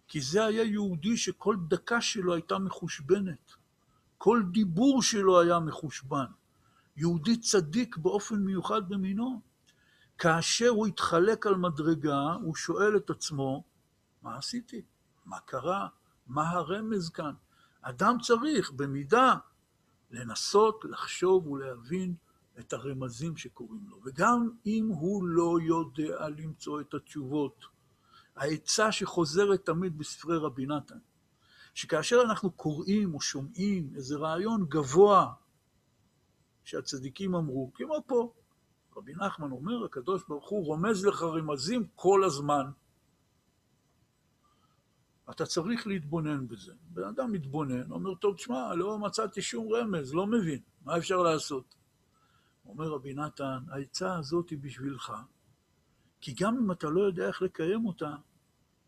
כי זה היה יהודי שכל דקה שלו הייתה מחושבנת. כל דיבור שלו היה מחושבן. יהודי צדיק באופן מיוחד במינו. כאשר הוא התחלק על מדרגה, הוא שואל את עצמו, מה עשיתי? מה קרה? מה הרמז כאן? אדם צריך במידה לנסות לחשוב ולהבין את הרמזים שקורים לו. וגם אם הוא לא יודע למצוא את התשובות, העצה שחוזרת תמיד בספרי רבי נתן, שכאשר אנחנו קוראים או שומעים איזה רעיון גבוה שהצדיקים אמרו, כמו פה, רבי נחמן אומר, הקדוש ברוך הוא רומז לך רמזים כל הזמן. אתה צריך להתבונן בזה. בן אדם מתבונן, אומר, טוב, תשמע, לא מצאתי שום רמז, לא מבין, מה אפשר לעשות? אומר רבי נתן, העצה הזאת היא בשבילך, כי גם אם אתה לא יודע איך לקיים אותה,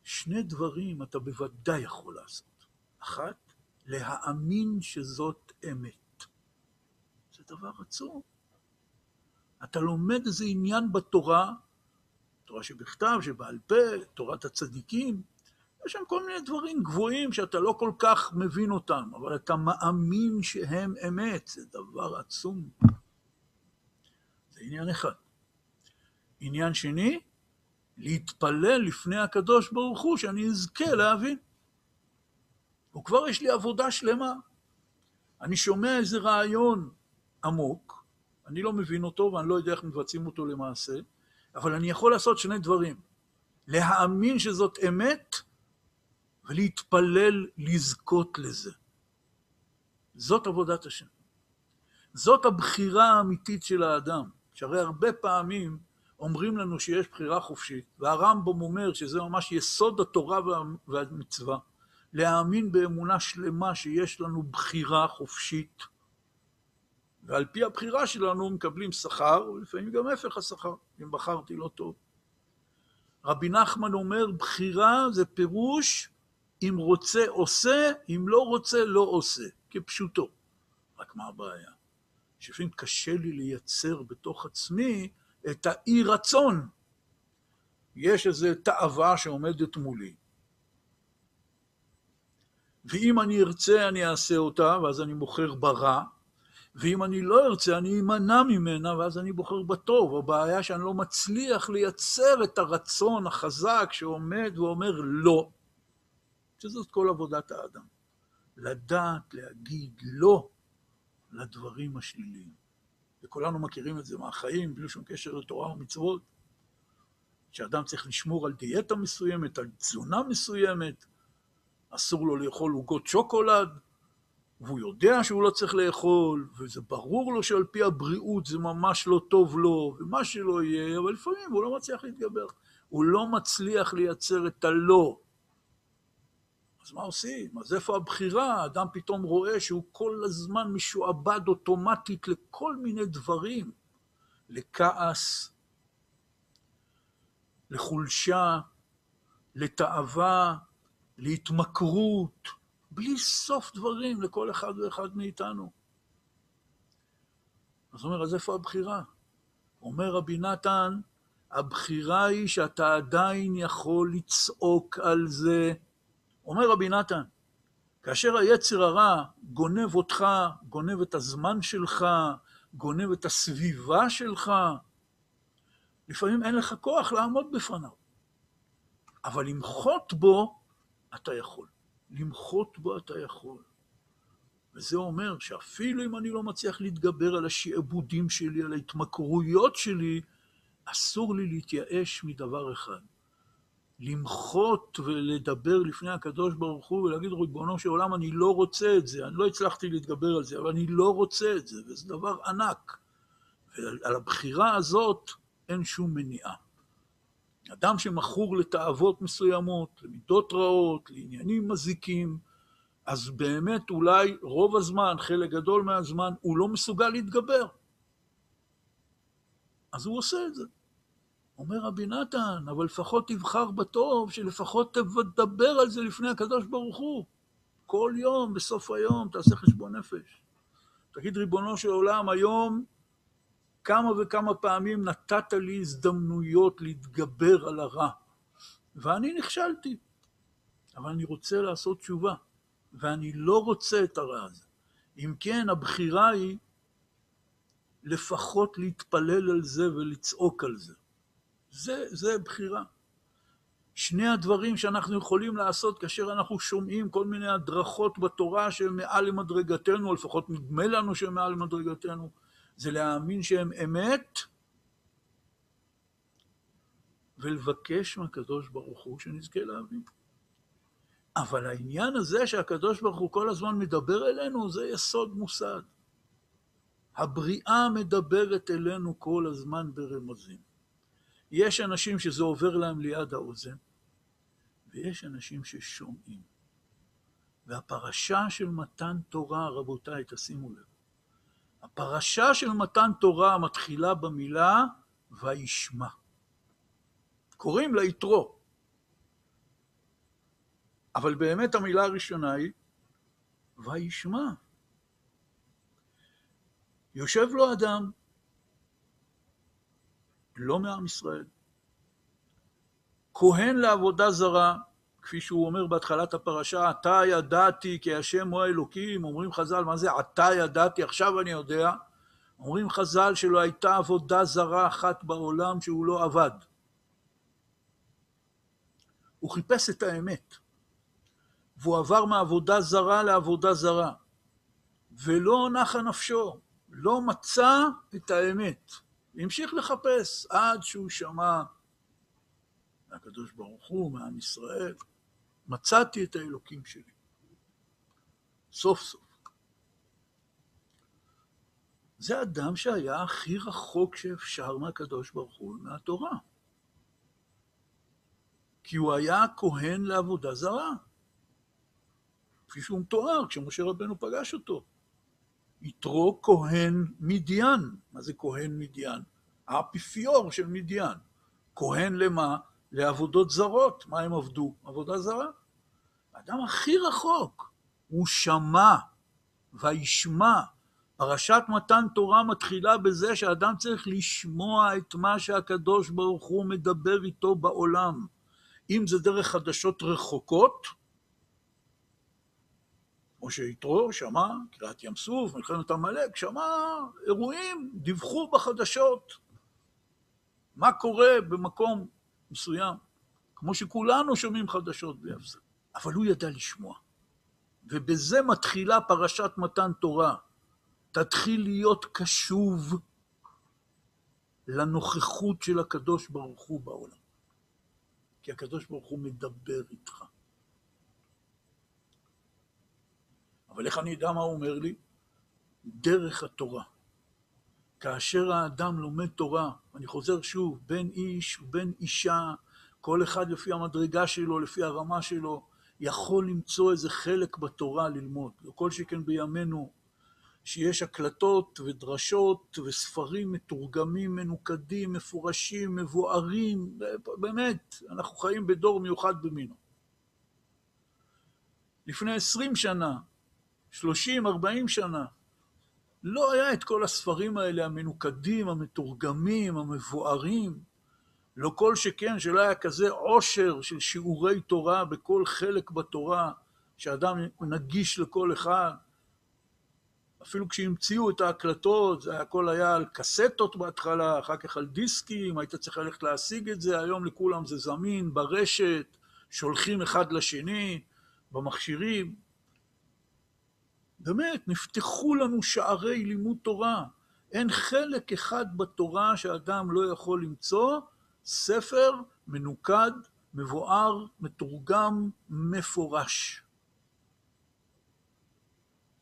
שני דברים אתה בוודאי יכול לעשות. אחת, להאמין שזאת אמת. זה דבר עצום. אתה לומד איזה עניין בתורה, תורה שבכתב, שבעל פה, תורת הצדיקים, יש שם כל מיני דברים גבוהים שאתה לא כל כך מבין אותם, אבל אתה מאמין שהם אמת, זה דבר עצום. זה עניין אחד. עניין שני, להתפלל לפני הקדוש ברוך הוא שאני אזכה להבין. וכבר יש לי עבודה שלמה. אני שומע איזה רעיון עמוק, אני לא מבין אותו ואני לא יודע איך מבצעים אותו למעשה, אבל אני יכול לעשות שני דברים. להאמין שזאת אמת ולהתפלל לזכות לזה. זאת עבודת השם. זאת הבחירה האמיתית של האדם, שהרי הרבה פעמים אומרים לנו שיש בחירה חופשית, והרמב"ם אומר שזה ממש יסוד התורה והמצווה, להאמין באמונה שלמה שיש לנו בחירה חופשית, ועל פי הבחירה שלנו מקבלים שכר, ולפעמים גם הפך השכר, אם בחרתי לא טוב. רבי נחמן אומר, בחירה זה פירוש אם רוצה עושה, אם לא רוצה לא עושה, כפשוטו. רק מה הבעיה? שלפעמים קשה לי לייצר בתוך עצמי את האי רצון. יש איזו תאווה שעומדת מולי, ואם אני ארצה אני אעשה אותה, ואז אני בוחר ברע, ואם אני לא ארצה אני אמנע ממנה, ואז אני בוחר בטוב. הבעיה שאני לא מצליח לייצר את הרצון החזק שעומד ואומר לא, שזאת כל עבודת האדם. לדעת להגיד לא לדברים השליליים. וכולנו מכירים את זה מהחיים, בלי שום קשר לתורה ומצוות, שאדם צריך לשמור על דיאטה מסוימת, על תזונה מסוימת, אסור לו לאכול עוגות שוקולד, והוא יודע שהוא לא צריך לאכול, וזה ברור לו שעל פי הבריאות זה ממש לא טוב לו, ומה שלא יהיה, אבל לפעמים הוא לא מצליח להתגבר. הוא לא מצליח לייצר את הלא. אז מה עושים? אז איפה הבחירה? האדם פתאום רואה שהוא כל הזמן משועבד אוטומטית לכל מיני דברים, לכעס, לחולשה, לתאווה, להתמכרות, בלי סוף דברים לכל אחד ואחד מאיתנו. אז אומר, אז איפה הבחירה? אומר רבי נתן, הבחירה היא שאתה עדיין יכול לצעוק על זה אומר רבי נתן, כאשר היצר הרע גונב אותך, גונב את הזמן שלך, גונב את הסביבה שלך, לפעמים אין לך כוח לעמוד בפניו. אבל למחות בו, אתה יכול. למחות בו אתה יכול. וזה אומר שאפילו אם אני לא מצליח להתגבר על השעבודים שלי, על ההתמכרויות שלי, אסור לי להתייאש מדבר אחד. למחות ולדבר לפני הקדוש ברוך הוא ולהגיד, ריבונו של עולם, אני לא רוצה את זה, אני לא הצלחתי להתגבר על זה, אבל אני לא רוצה את זה, וזה דבר ענק. ועל הבחירה הזאת אין שום מניעה. אדם שמכור לתאוות מסוימות, למידות רעות, לעניינים מזיקים, אז באמת אולי רוב הזמן, חלק גדול מהזמן, הוא לא מסוגל להתגבר. אז הוא עושה את זה. אומר רבי נתן, אבל לפחות תבחר בטוב, שלפחות תדבר על זה לפני הקדוש ברוך הוא. כל יום, בסוף היום, תעשה חשבון נפש. תגיד, ריבונו של עולם, היום כמה וכמה פעמים נתת לי הזדמנויות להתגבר על הרע, ואני נכשלתי. אבל אני רוצה לעשות תשובה, ואני לא רוצה את הרע הזה. אם כן, הבחירה היא לפחות להתפלל על זה ולצעוק על זה. זה, זה בחירה. שני הדברים שאנחנו יכולים לעשות כאשר אנחנו שומעים כל מיני הדרכות בתורה שהן מעל למדרגתנו, או לפחות נדמה לנו שהן מעל למדרגתנו, זה להאמין שהן אמת, ולבקש מהקדוש ברוך הוא שנזכה להבין. אבל העניין הזה שהקדוש ברוך הוא כל הזמן מדבר אלינו, זה יסוד מוסד. הבריאה מדברת אלינו כל הזמן ברמזים. יש אנשים שזה עובר להם ליד האוזן, ויש אנשים ששומעים. והפרשה של מתן תורה, רבותיי, תשימו לב, הפרשה של מתן תורה מתחילה במילה וישמע. קוראים לה יתרו. אבל באמת המילה הראשונה היא וישמע. יושב לו אדם, לא מעם ישראל, כהן לעבודה זרה, כפי שהוא אומר בהתחלת הפרשה, עתה ידעתי כי השם הוא האלוקים, אומרים חז"ל, מה זה עתה ידעתי, עכשיו אני יודע, אומרים חז"ל שלא הייתה עבודה זרה אחת בעולם שהוא לא עבד. הוא חיפש את האמת, והוא עבר מעבודה זרה לעבודה זרה, ולא נחה נפשו, לא מצא את האמת. המשיך לחפש עד שהוא שמע מהקדוש ברוך הוא, מעם ישראל, מצאתי את האלוקים שלי. סוף סוף. זה אדם שהיה הכי רחוק שאפשר מהקדוש ברוך הוא ומהתורה. כי הוא היה כהן לעבודה זרה. כפי שהוא מתואר כשמשה רבנו פגש אותו. יתרו כהן מדיין. מה זה כהן מדיין? האפיפיור של מדיין. כהן למה? לעבודות זרות. מה הם עבדו? עבודה זרה. האדם הכי רחוק, הוא שמע וישמע. פרשת מתן תורה מתחילה בזה שאדם צריך לשמוע את מה שהקדוש ברוך הוא מדבר איתו בעולם. אם זה דרך חדשות רחוקות, כמו שיתרו שמע, קריעת ים סוף, מלחמת עמלק, שמע אירועים, דיווחו בחדשות מה קורה במקום מסוים, כמו שכולנו שומעים חדשות בלי הפסק. אבל הוא ידע לשמוע. ובזה מתחילה פרשת מתן תורה. תתחיל להיות קשוב לנוכחות של הקדוש ברוך הוא בעולם. כי הקדוש ברוך הוא מדבר איתך. אבל איך אני אדע מה הוא אומר לי? דרך התורה. כאשר האדם לומד תורה, אני חוזר שוב, בין איש ובין אישה, כל אחד לפי המדרגה שלו, לפי הרמה שלו, יכול למצוא איזה חלק בתורה ללמוד. וכל שכן בימינו, שיש הקלטות ודרשות וספרים מתורגמים, מנוקדים, מפורשים, מבוארים, באמת, אנחנו חיים בדור מיוחד במינו. לפני עשרים שנה, שלושים, ארבעים שנה, לא היה את כל הספרים האלה המנוקדים, המתורגמים, המבוארים. לא כל שכן שלא היה כזה עושר של שיעורי תורה בכל חלק בתורה, שאדם נגיש לכל אחד. אפילו כשהמציאו את ההקלטות, הכל היה על קסטות בהתחלה, אחר כך על דיסקים, היית צריך ללכת להשיג את זה, היום לכולם זה זמין, ברשת, שולחים אחד לשני, במכשירים. באמת, נפתחו לנו שערי לימוד תורה. אין חלק אחד בתורה שאדם לא יכול למצוא ספר מנוקד, מבואר, מתורגם, מפורש.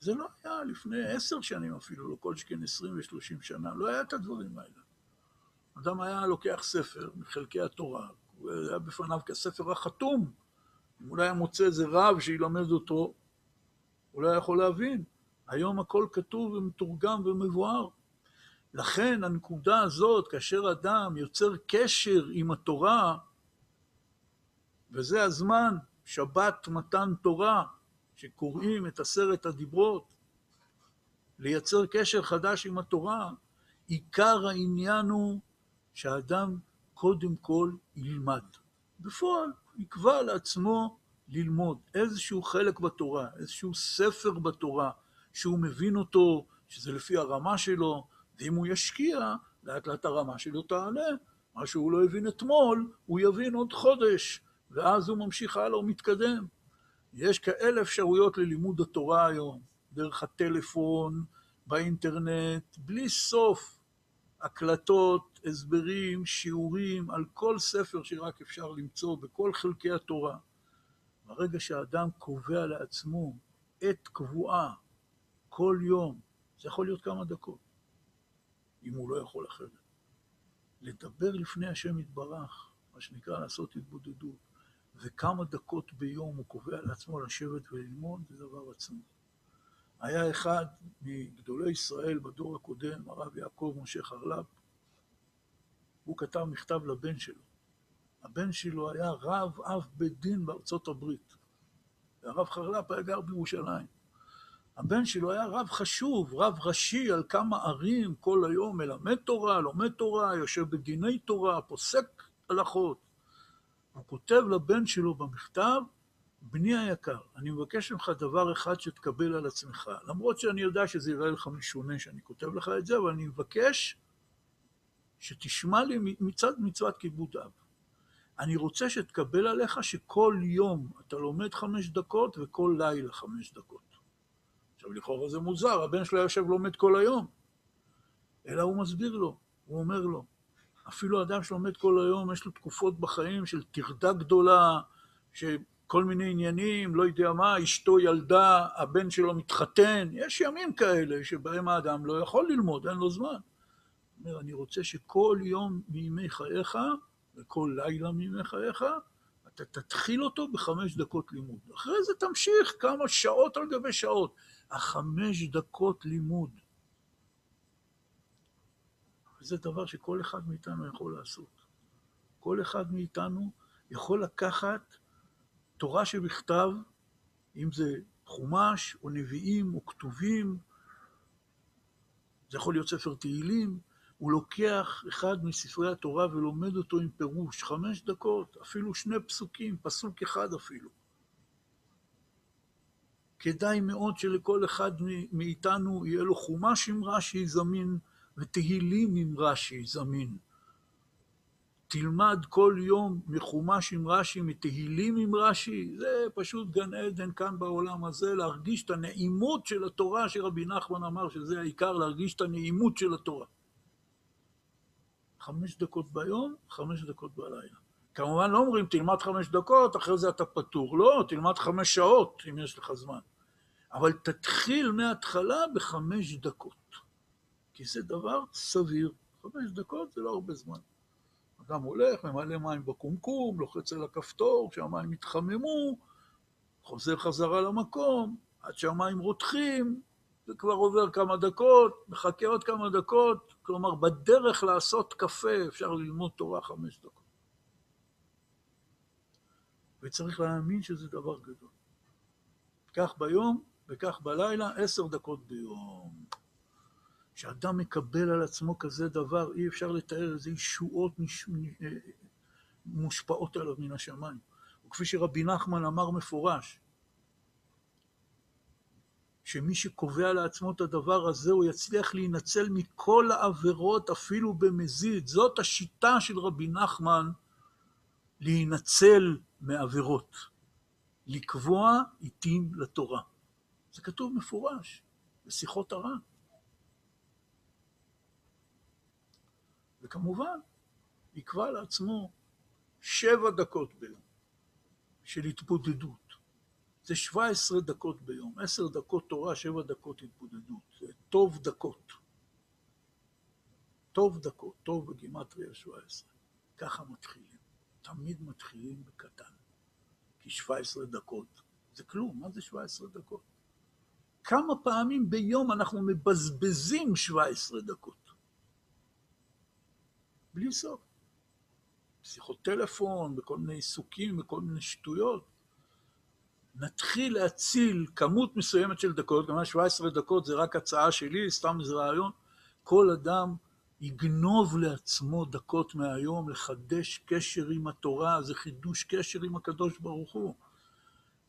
זה לא היה לפני עשר שנים אפילו, לא כל שכן עשרים ושלושים שנה, לא היה את הדברים האלה. אדם היה לוקח ספר מחלקי התורה, היה בפניו כספר החתום. אם אולי היה מוצא איזה רב שילמד אותו, הוא לא יכול להבין. היום הכל כתוב ומתורגם ומבואר. לכן הנקודה הזאת, כאשר אדם יוצר קשר עם התורה, וזה הזמן, שבת מתן תורה, שקוראים את עשרת הדיברות, לייצר קשר חדש עם התורה, עיקר העניין הוא שהאדם קודם כל ילמד. בפועל, יקבע לעצמו ללמוד איזשהו חלק בתורה, איזשהו ספר בתורה, שהוא מבין אותו, שזה לפי הרמה שלו, ואם הוא ישקיע, לאט לאט הרמה שלו תעלה. מה שהוא לא הבין אתמול, הוא יבין עוד חודש, ואז הוא ממשיך הלאה ומתקדם. יש כאלה אפשרויות ללימוד התורה היום, דרך הטלפון, באינטרנט, בלי סוף. הקלטות, הסברים, שיעורים, על כל ספר שרק אפשר למצוא, בכל חלקי התורה. ברגע שהאדם קובע לעצמו עת קבועה, כל יום, זה יכול להיות כמה דקות, אם הוא לא יכול אחרת. לדבר לפני השם יתברך, מה שנקרא לעשות התבודדות, וכמה דקות ביום הוא קובע לעצמו לשבת וללמוד, זה דבר עצמי. היה אחד מגדולי ישראל בדור הקודם, הרב יעקב משה חרל"פ, הוא כתב מכתב לבן שלו. הבן שלו היה רב אב בית דין בארצות הברית. והרב חרל"פ היה גר בירושלים. הבן שלו היה רב חשוב, רב ראשי על כמה ערים כל היום, מלמד תורה, לומד תורה, יושב בדיני תורה, פוסק הלכות. הוא כותב לבן שלו במכתב, בני היקר, אני מבקש ממך דבר אחד שתקבל על עצמך, למרות שאני יודע שזה יראה לך משונה שאני כותב לך את זה, אבל אני מבקש שתשמע לי מצד מצוות כיבוד אב. אני רוצה שתקבל עליך שכל יום אתה לומד חמש דקות וכל לילה חמש דקות. עכשיו, לכאורה זה מוזר, הבן שלו יושב לומד כל היום. אלא הוא מסביר לו, הוא אומר לו, אפילו אדם שלומד כל היום, יש לו תקופות בחיים של טרדה גדולה, שכל מיני עניינים, לא יודע מה, אשתו ילדה, הבן שלו מתחתן, יש ימים כאלה שבהם האדם לא יכול ללמוד, אין לו זמן. הוא אומר, אני רוצה שכל יום מימי חייך, וכל לילה מימי חייך, אתה תתחיל אותו בחמש דקות לימוד. אחרי זה תמשיך כמה שעות על גבי שעות. החמש דקות לימוד. וזה דבר שכל אחד מאיתנו יכול לעשות. כל אחד מאיתנו יכול לקחת תורה שבכתב, אם זה חומש או נביאים או כתובים, זה יכול להיות ספר תהילים, הוא לוקח אחד מספרי התורה ולומד אותו עם פירוש, חמש דקות, אפילו שני פסוקים, פסוק אחד אפילו. כדאי מאוד שלכל אחד מאיתנו יהיה לו חומש עם רש"י זמין ותהילים עם רש"י זמין. תלמד כל יום מחומש עם רש"י, מתהילים עם רש"י, זה פשוט גן עדן כאן בעולם הזה, להרגיש את הנעימות של התורה, שרבי נחמן אמר שזה העיקר, להרגיש את הנעימות של התורה. חמש דקות ביום, חמש דקות בלילה. כמובן לא אומרים תלמד חמש דקות, אחרי זה אתה פטור. לא, תלמד חמש שעות, אם יש לך זמן. אבל תתחיל מההתחלה בחמש דקות. כי זה דבר סביר. חמש דקות זה לא הרבה זמן. אדם הולך, ממלא מים בקומקום, לוחץ על הכפתור, כשהמים יתחממו, חוזר חזרה למקום, עד שהמים רותחים, זה כבר עובר כמה דקות, מחכה עוד כמה דקות, כלומר, בדרך לעשות קפה אפשר ללמוד תורה חמש דקות. וצריך להאמין שזה דבר גדול. כך ביום וכך בלילה, עשר דקות ביום. כשאדם מקבל על עצמו כזה דבר, אי אפשר לתאר איזה ישועות נש... אה, מושפעות עליו מן השמיים. וכפי שרבי נחמן אמר מפורש, שמי שקובע לעצמו את הדבר הזה, הוא יצליח להינצל מכל העבירות, אפילו במזיד. זאת השיטה של רבי נחמן להינצל מעבירות. לקבוע עיתים לתורה. זה כתוב מפורש בשיחות הר"ן. וכמובן, יקבע לעצמו שבע דקות ביום של התבודדות. זה 17 דקות ביום, 10 דקות תורה, 7 דקות התבודדות. זה טוב דקות. טוב דקות, טוב בגימטריה 17. ככה מתחילים. תמיד מתחילים בקטן. כי 17 דקות זה כלום, מה זה 17 דקות? כמה פעמים ביום אנחנו מבזבזים 17 דקות? בלי סוף. שיחות טלפון, בכל מיני עיסוקים, בכל מיני שטויות. נתחיל להציל כמות מסוימת של דקות, כלומר 17 דקות זה רק הצעה שלי, סתם איזה רעיון, כל אדם יגנוב לעצמו דקות מהיום לחדש קשר עם התורה, זה חידוש קשר עם הקדוש ברוך הוא.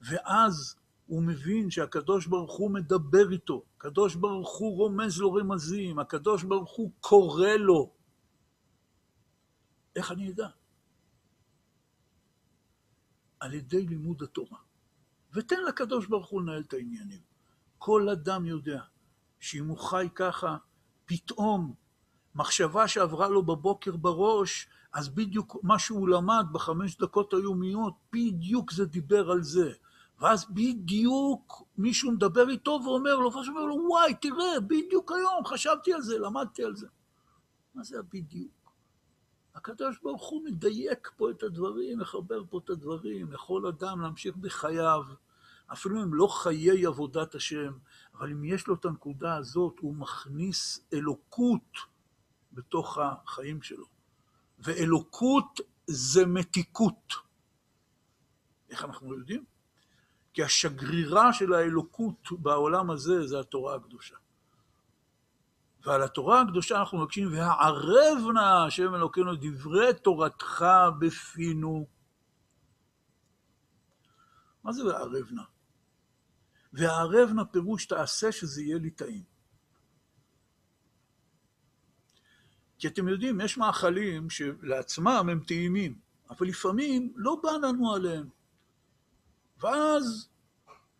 ואז הוא מבין שהקדוש ברוך הוא מדבר איתו, הקדוש ברוך הוא רומז לו רמזים, הקדוש ברוך הוא קורא לו. איך אני אדע? על ידי לימוד התורה. ותן לקדוש ברוך הוא לנהל את העניינים. כל אדם יודע שאם הוא חי ככה, פתאום מחשבה שעברה לו בבוקר בראש, אז בדיוק מה שהוא למד בחמש דקות היומיות, בדיוק זה דיבר על זה. ואז בדיוק מישהו מדבר איתו ואומר לו, ואז הוא אומר לו, וואי, תראה, בדיוק היום חשבתי על זה, למדתי על זה. מה זה הבדיוק? הקדוש ברוך הוא מדייק פה את הדברים, מחבר פה את הדברים, יכול אדם להמשיך בחייו, אפילו אם לא חיי עבודת השם, אבל אם יש לו את הנקודה הזאת, הוא מכניס אלוקות בתוך החיים שלו. ואלוקות זה מתיקות. איך אנחנו יודעים? כי השגרירה של האלוקות בעולם הזה זה התורה הקדושה. ועל התורה הקדושה אנחנו מבקשים, והערב נא השם אלוקינו דברי תורתך בפינו. מה זה והערב נא? והערב נא פירוש תעשה שזה יהיה לי טעים. כי אתם יודעים, יש מאכלים שלעצמם הם טעימים, אבל לפעמים לא בא לנו עליהם. ואז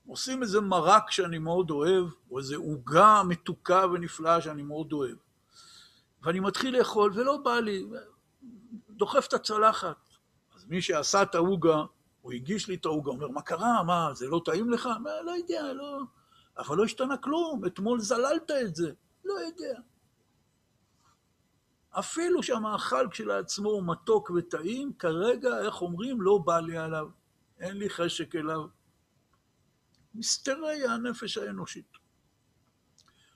עושים איזה מרק שאני מאוד אוהב, או איזה עוגה מתוקה ונפלאה שאני מאוד אוהב. ואני מתחיל לאכול ולא בא לי, דוחף את הצלחת. אז מי שעשה את העוגה, הוא הגיש לי את העוגה, אומר, מה קרה? מה, זה לא טעים לך? מה, לא יודע, לא... אבל לא השתנה כלום, אתמול זללת את זה. לא יודע. אפילו שהמאכל כשלעצמו הוא מתוק וטעים, כרגע, איך אומרים, לא בא לי עליו. אין לי חשק אליו. מסתרי הנפש האנושית.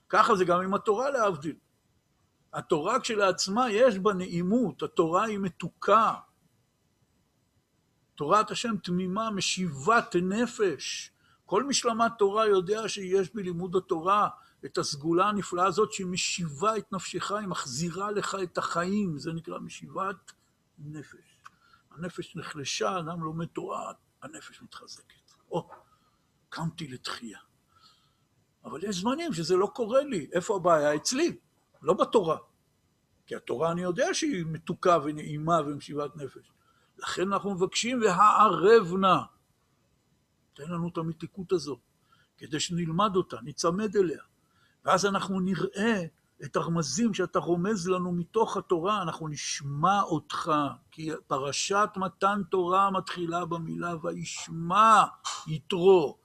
ככה זה גם עם התורה להבדיל. התורה כשלעצמה יש בה נעימות, התורה היא מתוקה. תורת השם תמימה, משיבת נפש. כל מי שלמד תורה יודע שיש בלימוד התורה את הסגולה הנפלאה הזאת שהיא משיבה את נפשך, היא מחזירה לך את החיים, זה נקרא משיבת נפש. הנפש נחלשה, אדם לומד תורה, הנפש מתחזקת. או, קמתי לתחייה. אבל יש זמנים שזה לא קורה לי. איפה הבעיה? אצלי, לא בתורה. כי התורה אני יודע שהיא מתוקה ונעימה ומשיבת נפש. לכן אנחנו מבקשים והערב נא. תן לנו את המתיקות הזו, כדי שנלמד אותה, ניצמד אליה. ואז אנחנו נראה את הרמזים שאתה רומז לנו מתוך התורה, אנחנו נשמע אותך, כי פרשת מתן תורה מתחילה במילה וישמע יתרו.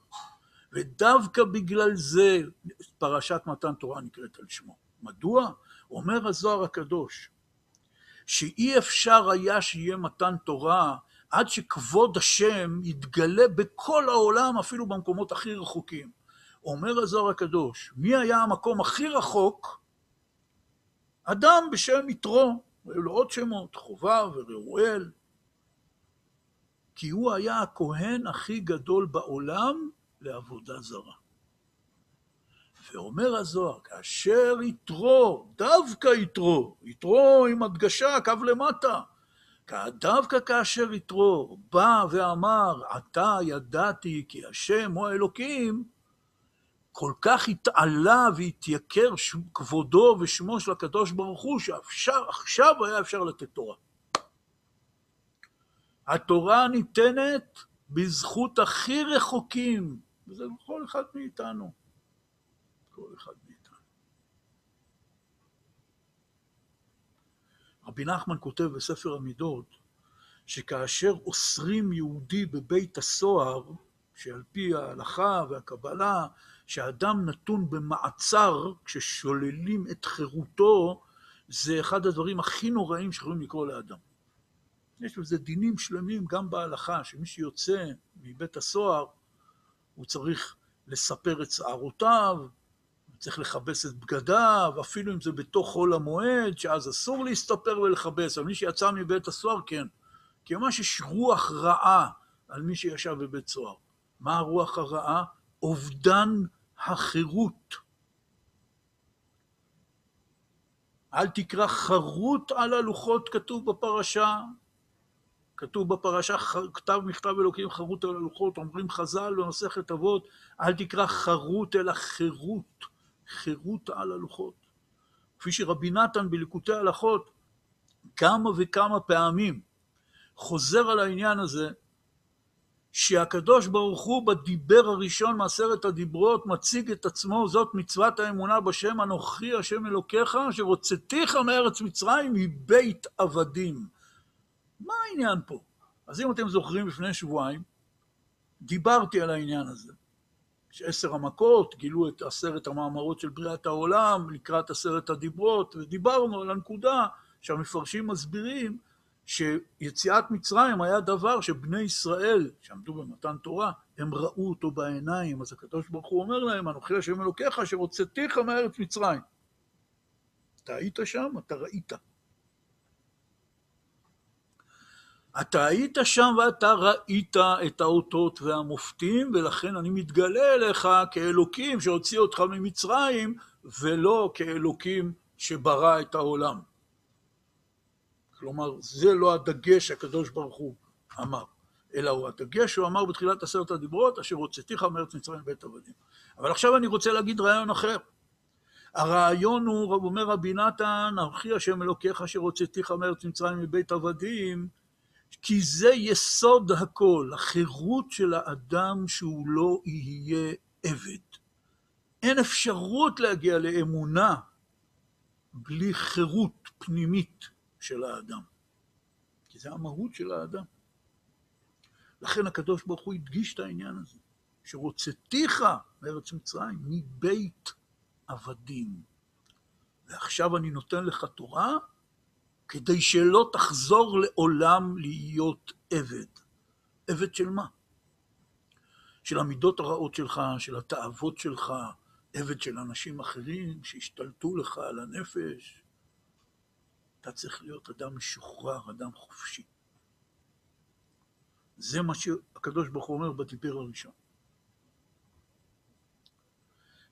ודווקא בגלל זה פרשת מתן תורה נקראת על שמו. מדוע? אומר הזוהר הקדוש, שאי אפשר היה שיהיה מתן תורה עד שכבוד השם יתגלה בכל העולם, אפילו במקומות הכי רחוקים. אומר הזוהר הקדוש, מי היה המקום הכי רחוק? אדם בשם יתרו, היו לו עוד שמות, חובב וראואל, כי הוא היה הכהן הכי גדול בעולם לעבודה זרה. ואומר הזוהר, כאשר יתרו, דווקא יתרו, יתרו עם הדגשה, קו למטה, דווקא כאשר יתרו בא ואמר, עתה ידעתי כי השם הוא האלוקים, כל כך התעלה והתייקר כבודו ושמו של הקדוש ברוך הוא, שעכשיו היה אפשר לתת תורה. התורה ניתנת בזכות הכי רחוקים, וזה כל אחד מאיתנו. כל אחד מאיתנו. רבי נחמן כותב בספר המידות, שכאשר אוסרים יהודי בבית הסוהר, שעל פי ההלכה והקבלה, שאדם נתון במעצר, כששוללים את חירותו, זה אחד הדברים הכי נוראים שיכולים לקרוא לאדם. יש לזה דינים שלמים גם בהלכה, שמי שיוצא מבית הסוהר, הוא צריך לספר את שערותיו, צריך לכבס את בגדיו, אפילו אם זה בתוך חול המועד, שאז אסור להסתפר ולכבס, אבל מי שיצא מבית הסוהר, כן. כי ממש יש רוח רעה על מי שישב בבית סוהר. מה הרוח הרעה? אובדן החירות. אל תקרא חרוט על הלוחות, כתוב בפרשה. כתוב בפרשה, כתב מכתב אלוקים חרוט על הלוחות, אומרים חז"ל במסכת אבות, אל תקרא חרוט אלא חירות, חירות על הלוחות. כפי שרבי נתן בליקוטי הלכות כמה וכמה פעמים חוזר על העניין הזה, שהקדוש ברוך הוא בדיבר הראשון מעשרת הדיברות מציג את עצמו, זאת מצוות האמונה בשם אנוכי השם אלוקיך, שרוצתיך מארץ מצרים מבית עבדים. מה העניין פה? אז אם אתם זוכרים לפני שבועיים, דיברתי על העניין הזה. שעשר המכות גילו את עשרת המאמרות של בריאת העולם לקראת עשרת הדיברות, ודיברנו על הנקודה שהמפרשים מסבירים שיציאת מצרים היה דבר שבני ישראל, שעמדו במתן תורה, הם ראו אותו בעיניים, אז הקדוש ברוך הוא אומר להם, אנוכי השם אלוקיך אשר הוצאתיך מארץ מצרים. אתה היית שם, אתה ראית. אתה היית שם ואתה ראית את האותות והמופתים, ולכן אני מתגלה אליך כאלוקים שהוציא אותך ממצרים, ולא כאלוקים שברא את העולם. כלומר, זה לא הדגש שהקדוש ברוך הוא אמר, אלא הוא הדגש שהוא אמר בתחילת עשרת הדיברות, אשר הוצאתיך מארץ מצרים בית עבדים. אבל עכשיו אני רוצה להגיד רעיון אחר. הרעיון הוא, אומר רבי נתן, ארכי השם אלוקיך אשר הוצאתיך מארץ מצרים מבית עבדים, כי זה יסוד הכל, החירות של האדם שהוא לא יהיה עבד. אין אפשרות להגיע לאמונה בלי חירות פנימית של האדם. כי זה המהות של האדם. לכן הקדוש ברוך הוא הדגיש את העניין הזה, שרוצתיך מארץ מצרים, מבית עבדים. ועכשיו אני נותן לך תורה כדי שלא תחזור לעולם להיות עבד. עבד של מה? של המידות הרעות שלך, של התאוות שלך, עבד של אנשים אחרים שהשתלטו לך על הנפש. אתה צריך להיות אדם משוחרר, אדם חופשי. זה מה שהקדוש ברוך הוא אומר בדיבר הראשון.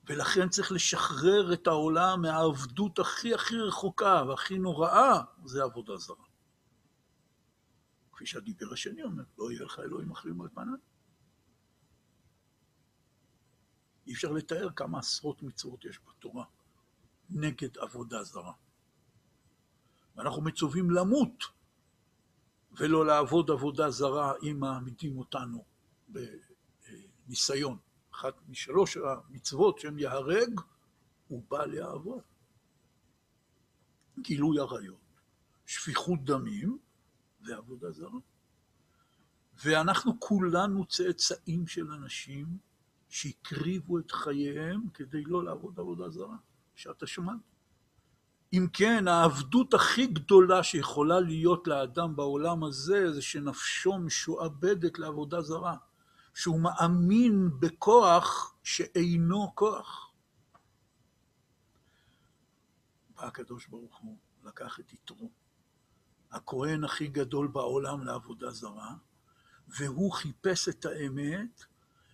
ולכן צריך לשחרר את העולם מהעבדות הכי הכי רחוקה והכי נוראה, זה עבודה זרה. כפי שהדיבר השני אומר, לא יהיה לך אלוהים אחרים על פניי. אי אפשר לתאר כמה עשרות מצוות יש בתורה נגד עבודה זרה. ואנחנו מצווים למות ולא לעבוד עבודה זרה אם מעמידים אותנו בניסיון. אחת משלוש המצוות שהם יהרג, הוא בא לעבוד. גילוי עריות, שפיכות דמים ועבודה זרה. ואנחנו כולנו צאצאים של אנשים שהקריבו את חייהם כדי לא לעבוד עבודה זרה, שעת השמד. אם כן, העבדות הכי גדולה שיכולה להיות לאדם בעולם הזה, זה שנפשו משועבדת לעבודה זרה. שהוא מאמין בכוח שאינו כוח. בא הקדוש ברוך הוא, לקח את יתרו, הכהן הכי גדול בעולם לעבודה זרה, והוא חיפש את האמת,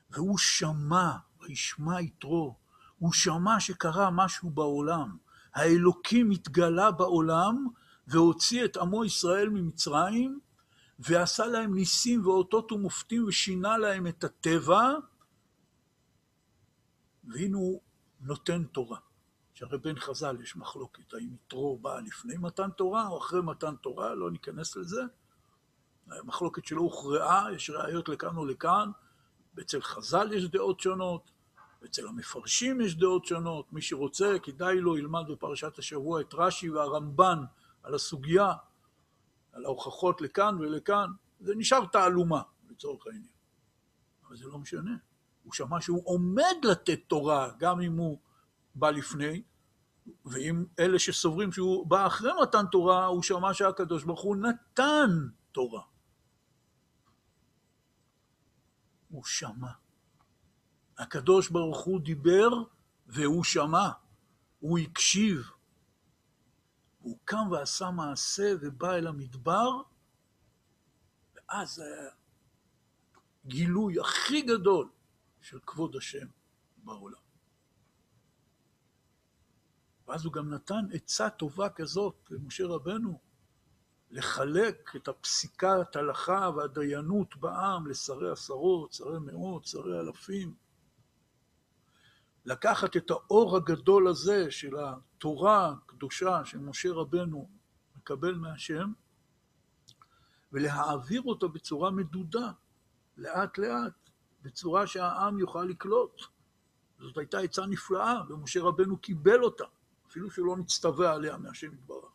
והוא שמע, וישמע יתרו, הוא שמע שקרה משהו בעולם. האלוקים התגלה בעולם והוציא את עמו ישראל ממצרים, ועשה להם ניסים ואותות ומופתים ושינה להם את הטבע, והנה הוא נותן תורה. שהרי בין חז"ל יש מחלוקת, האם יתרו בא לפני מתן תורה או אחרי מתן תורה, לא ניכנס לזה. המחלוקת שלא הוכרעה, יש ראיות לכאן או לכאן, ואצל חז"ל יש דעות שונות, ואצל המפרשים יש דעות שונות. מי שרוצה, כדאי לו, ילמד בפרשת השבוע את רש"י והרמב"ן על הסוגיה. על ההוכחות לכאן ולכאן, זה נשאר תעלומה לצורך העניין. אבל זה לא משנה. הוא שמע שהוא עומד לתת תורה, גם אם הוא בא לפני, ואם אלה שסוברים שהוא בא אחרי מתן תורה, הוא שמע שהקדוש ברוך הוא נתן תורה. הוא שמע. הקדוש ברוך הוא דיבר והוא שמע, הוא הקשיב, הוא קם ועשה מעשה ובא אל המדבר, ואז הגילוי הכי גדול של כבוד השם בעולם. ואז הוא גם נתן עצה טובה כזאת למשה רבנו, לחלק את הפסיקת הלכה והדיינות בעם לשרי עשרות, שרי מאות, שרי אלפים. לקחת את האור הגדול הזה של התורה הקדושה שמשה רבנו מקבל מהשם, ולהעביר אותו בצורה מדודה, לאט לאט, בצורה שהעם יוכל לקלוט. זאת הייתה עצה נפלאה, ומשה רבנו קיבל אותה, אפילו שלא נצטווה עליה מהשם יתברך.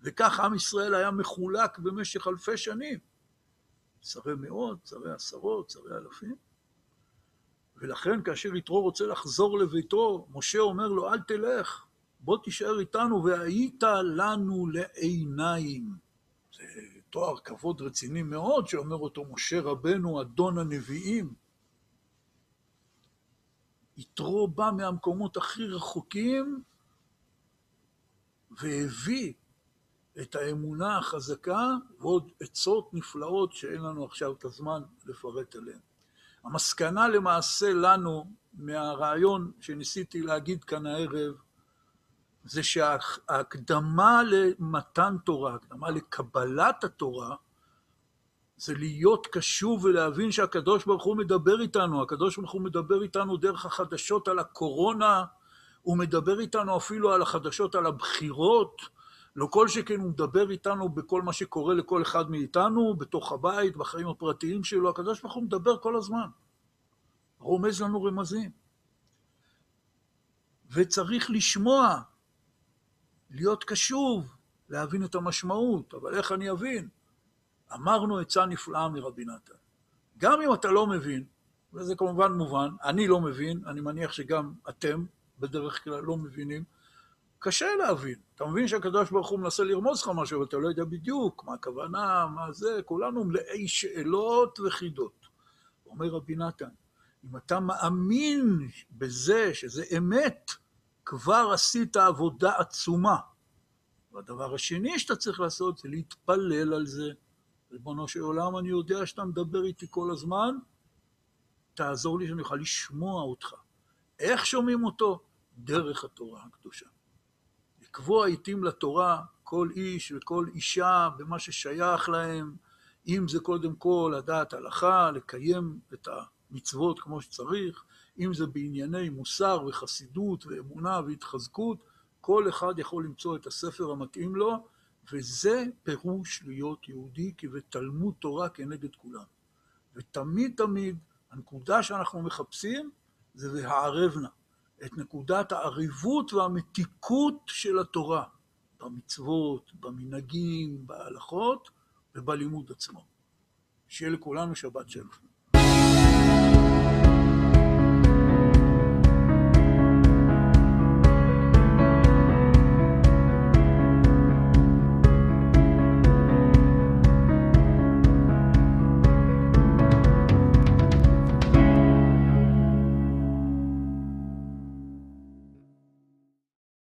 וכך עם ישראל היה מחולק במשך אלפי שנים. שרי מאות, שרי עשרות, שרי אלפים. ולכן כאשר יתרו רוצה לחזור לביתו, משה אומר לו, אל תלך, בוא תישאר איתנו, והיית לנו לעיניים. זה תואר כבוד רציני מאוד שאומר אותו משה רבנו, אדון הנביאים. יתרו בא מהמקומות הכי רחוקים והביא את האמונה החזקה ועוד עצות נפלאות שאין לנו עכשיו את הזמן לפרט עליהן. המסקנה למעשה לנו מהרעיון שניסיתי להגיד כאן הערב, זה שההקדמה למתן תורה, הקדמה לקבלת התורה, זה להיות קשוב ולהבין שהקדוש ברוך הוא מדבר איתנו. הקדוש ברוך הוא מדבר איתנו דרך החדשות על הקורונה, הוא מדבר איתנו אפילו על החדשות על הבחירות, לא כל שכן הוא מדבר איתנו בכל מה שקורה לכל אחד מאיתנו, בתוך הבית, בחיים הפרטיים שלו, הקדוש ברוך הוא מדבר כל הזמן. רומז לנו רמזים. וצריך לשמוע, להיות קשוב, להבין את המשמעות, אבל איך אני אבין? אמרנו עצה נפלאה מרבי נתן. גם אם אתה לא מבין, וזה כמובן מובן, אני לא מבין, אני מניח שגם אתם בדרך כלל לא מבינים, קשה להבין. אתה מבין שהקדוש ברוך הוא מנסה לרמוז לך משהו, ואתה לא יודע בדיוק מה הכוונה, מה זה, כולנו מלאי שאלות וחידות. אומר רבי נתן, אם אתה מאמין בזה שזה אמת, כבר עשית עבודה עצומה. והדבר השני שאתה צריך לעשות זה להתפלל על זה. ריבונו של עולם, אני יודע שאתה מדבר איתי כל הזמן, תעזור לי שאני אוכל לשמוע אותך. איך שומעים אותו? דרך התורה הקדושה. לקבוע עיתים לתורה כל איש וכל אישה במה ששייך להם, אם זה קודם כל לדעת הלכה, לקיים את המצוות כמו שצריך, אם זה בענייני מוסר וחסידות ואמונה והתחזקות, כל אחד יכול למצוא את הספר המתאים לו, וזה פירוש להיות יהודי, כי בתלמוד תורה כנגד כולם. ותמיד תמיד הנקודה שאנחנו מחפשים זה והערבנה. את נקודת העריבות והמתיקות של התורה, במצוות, במנהגים, בהלכות ובלימוד עצמו. שיהיה לכולנו שבת שלום.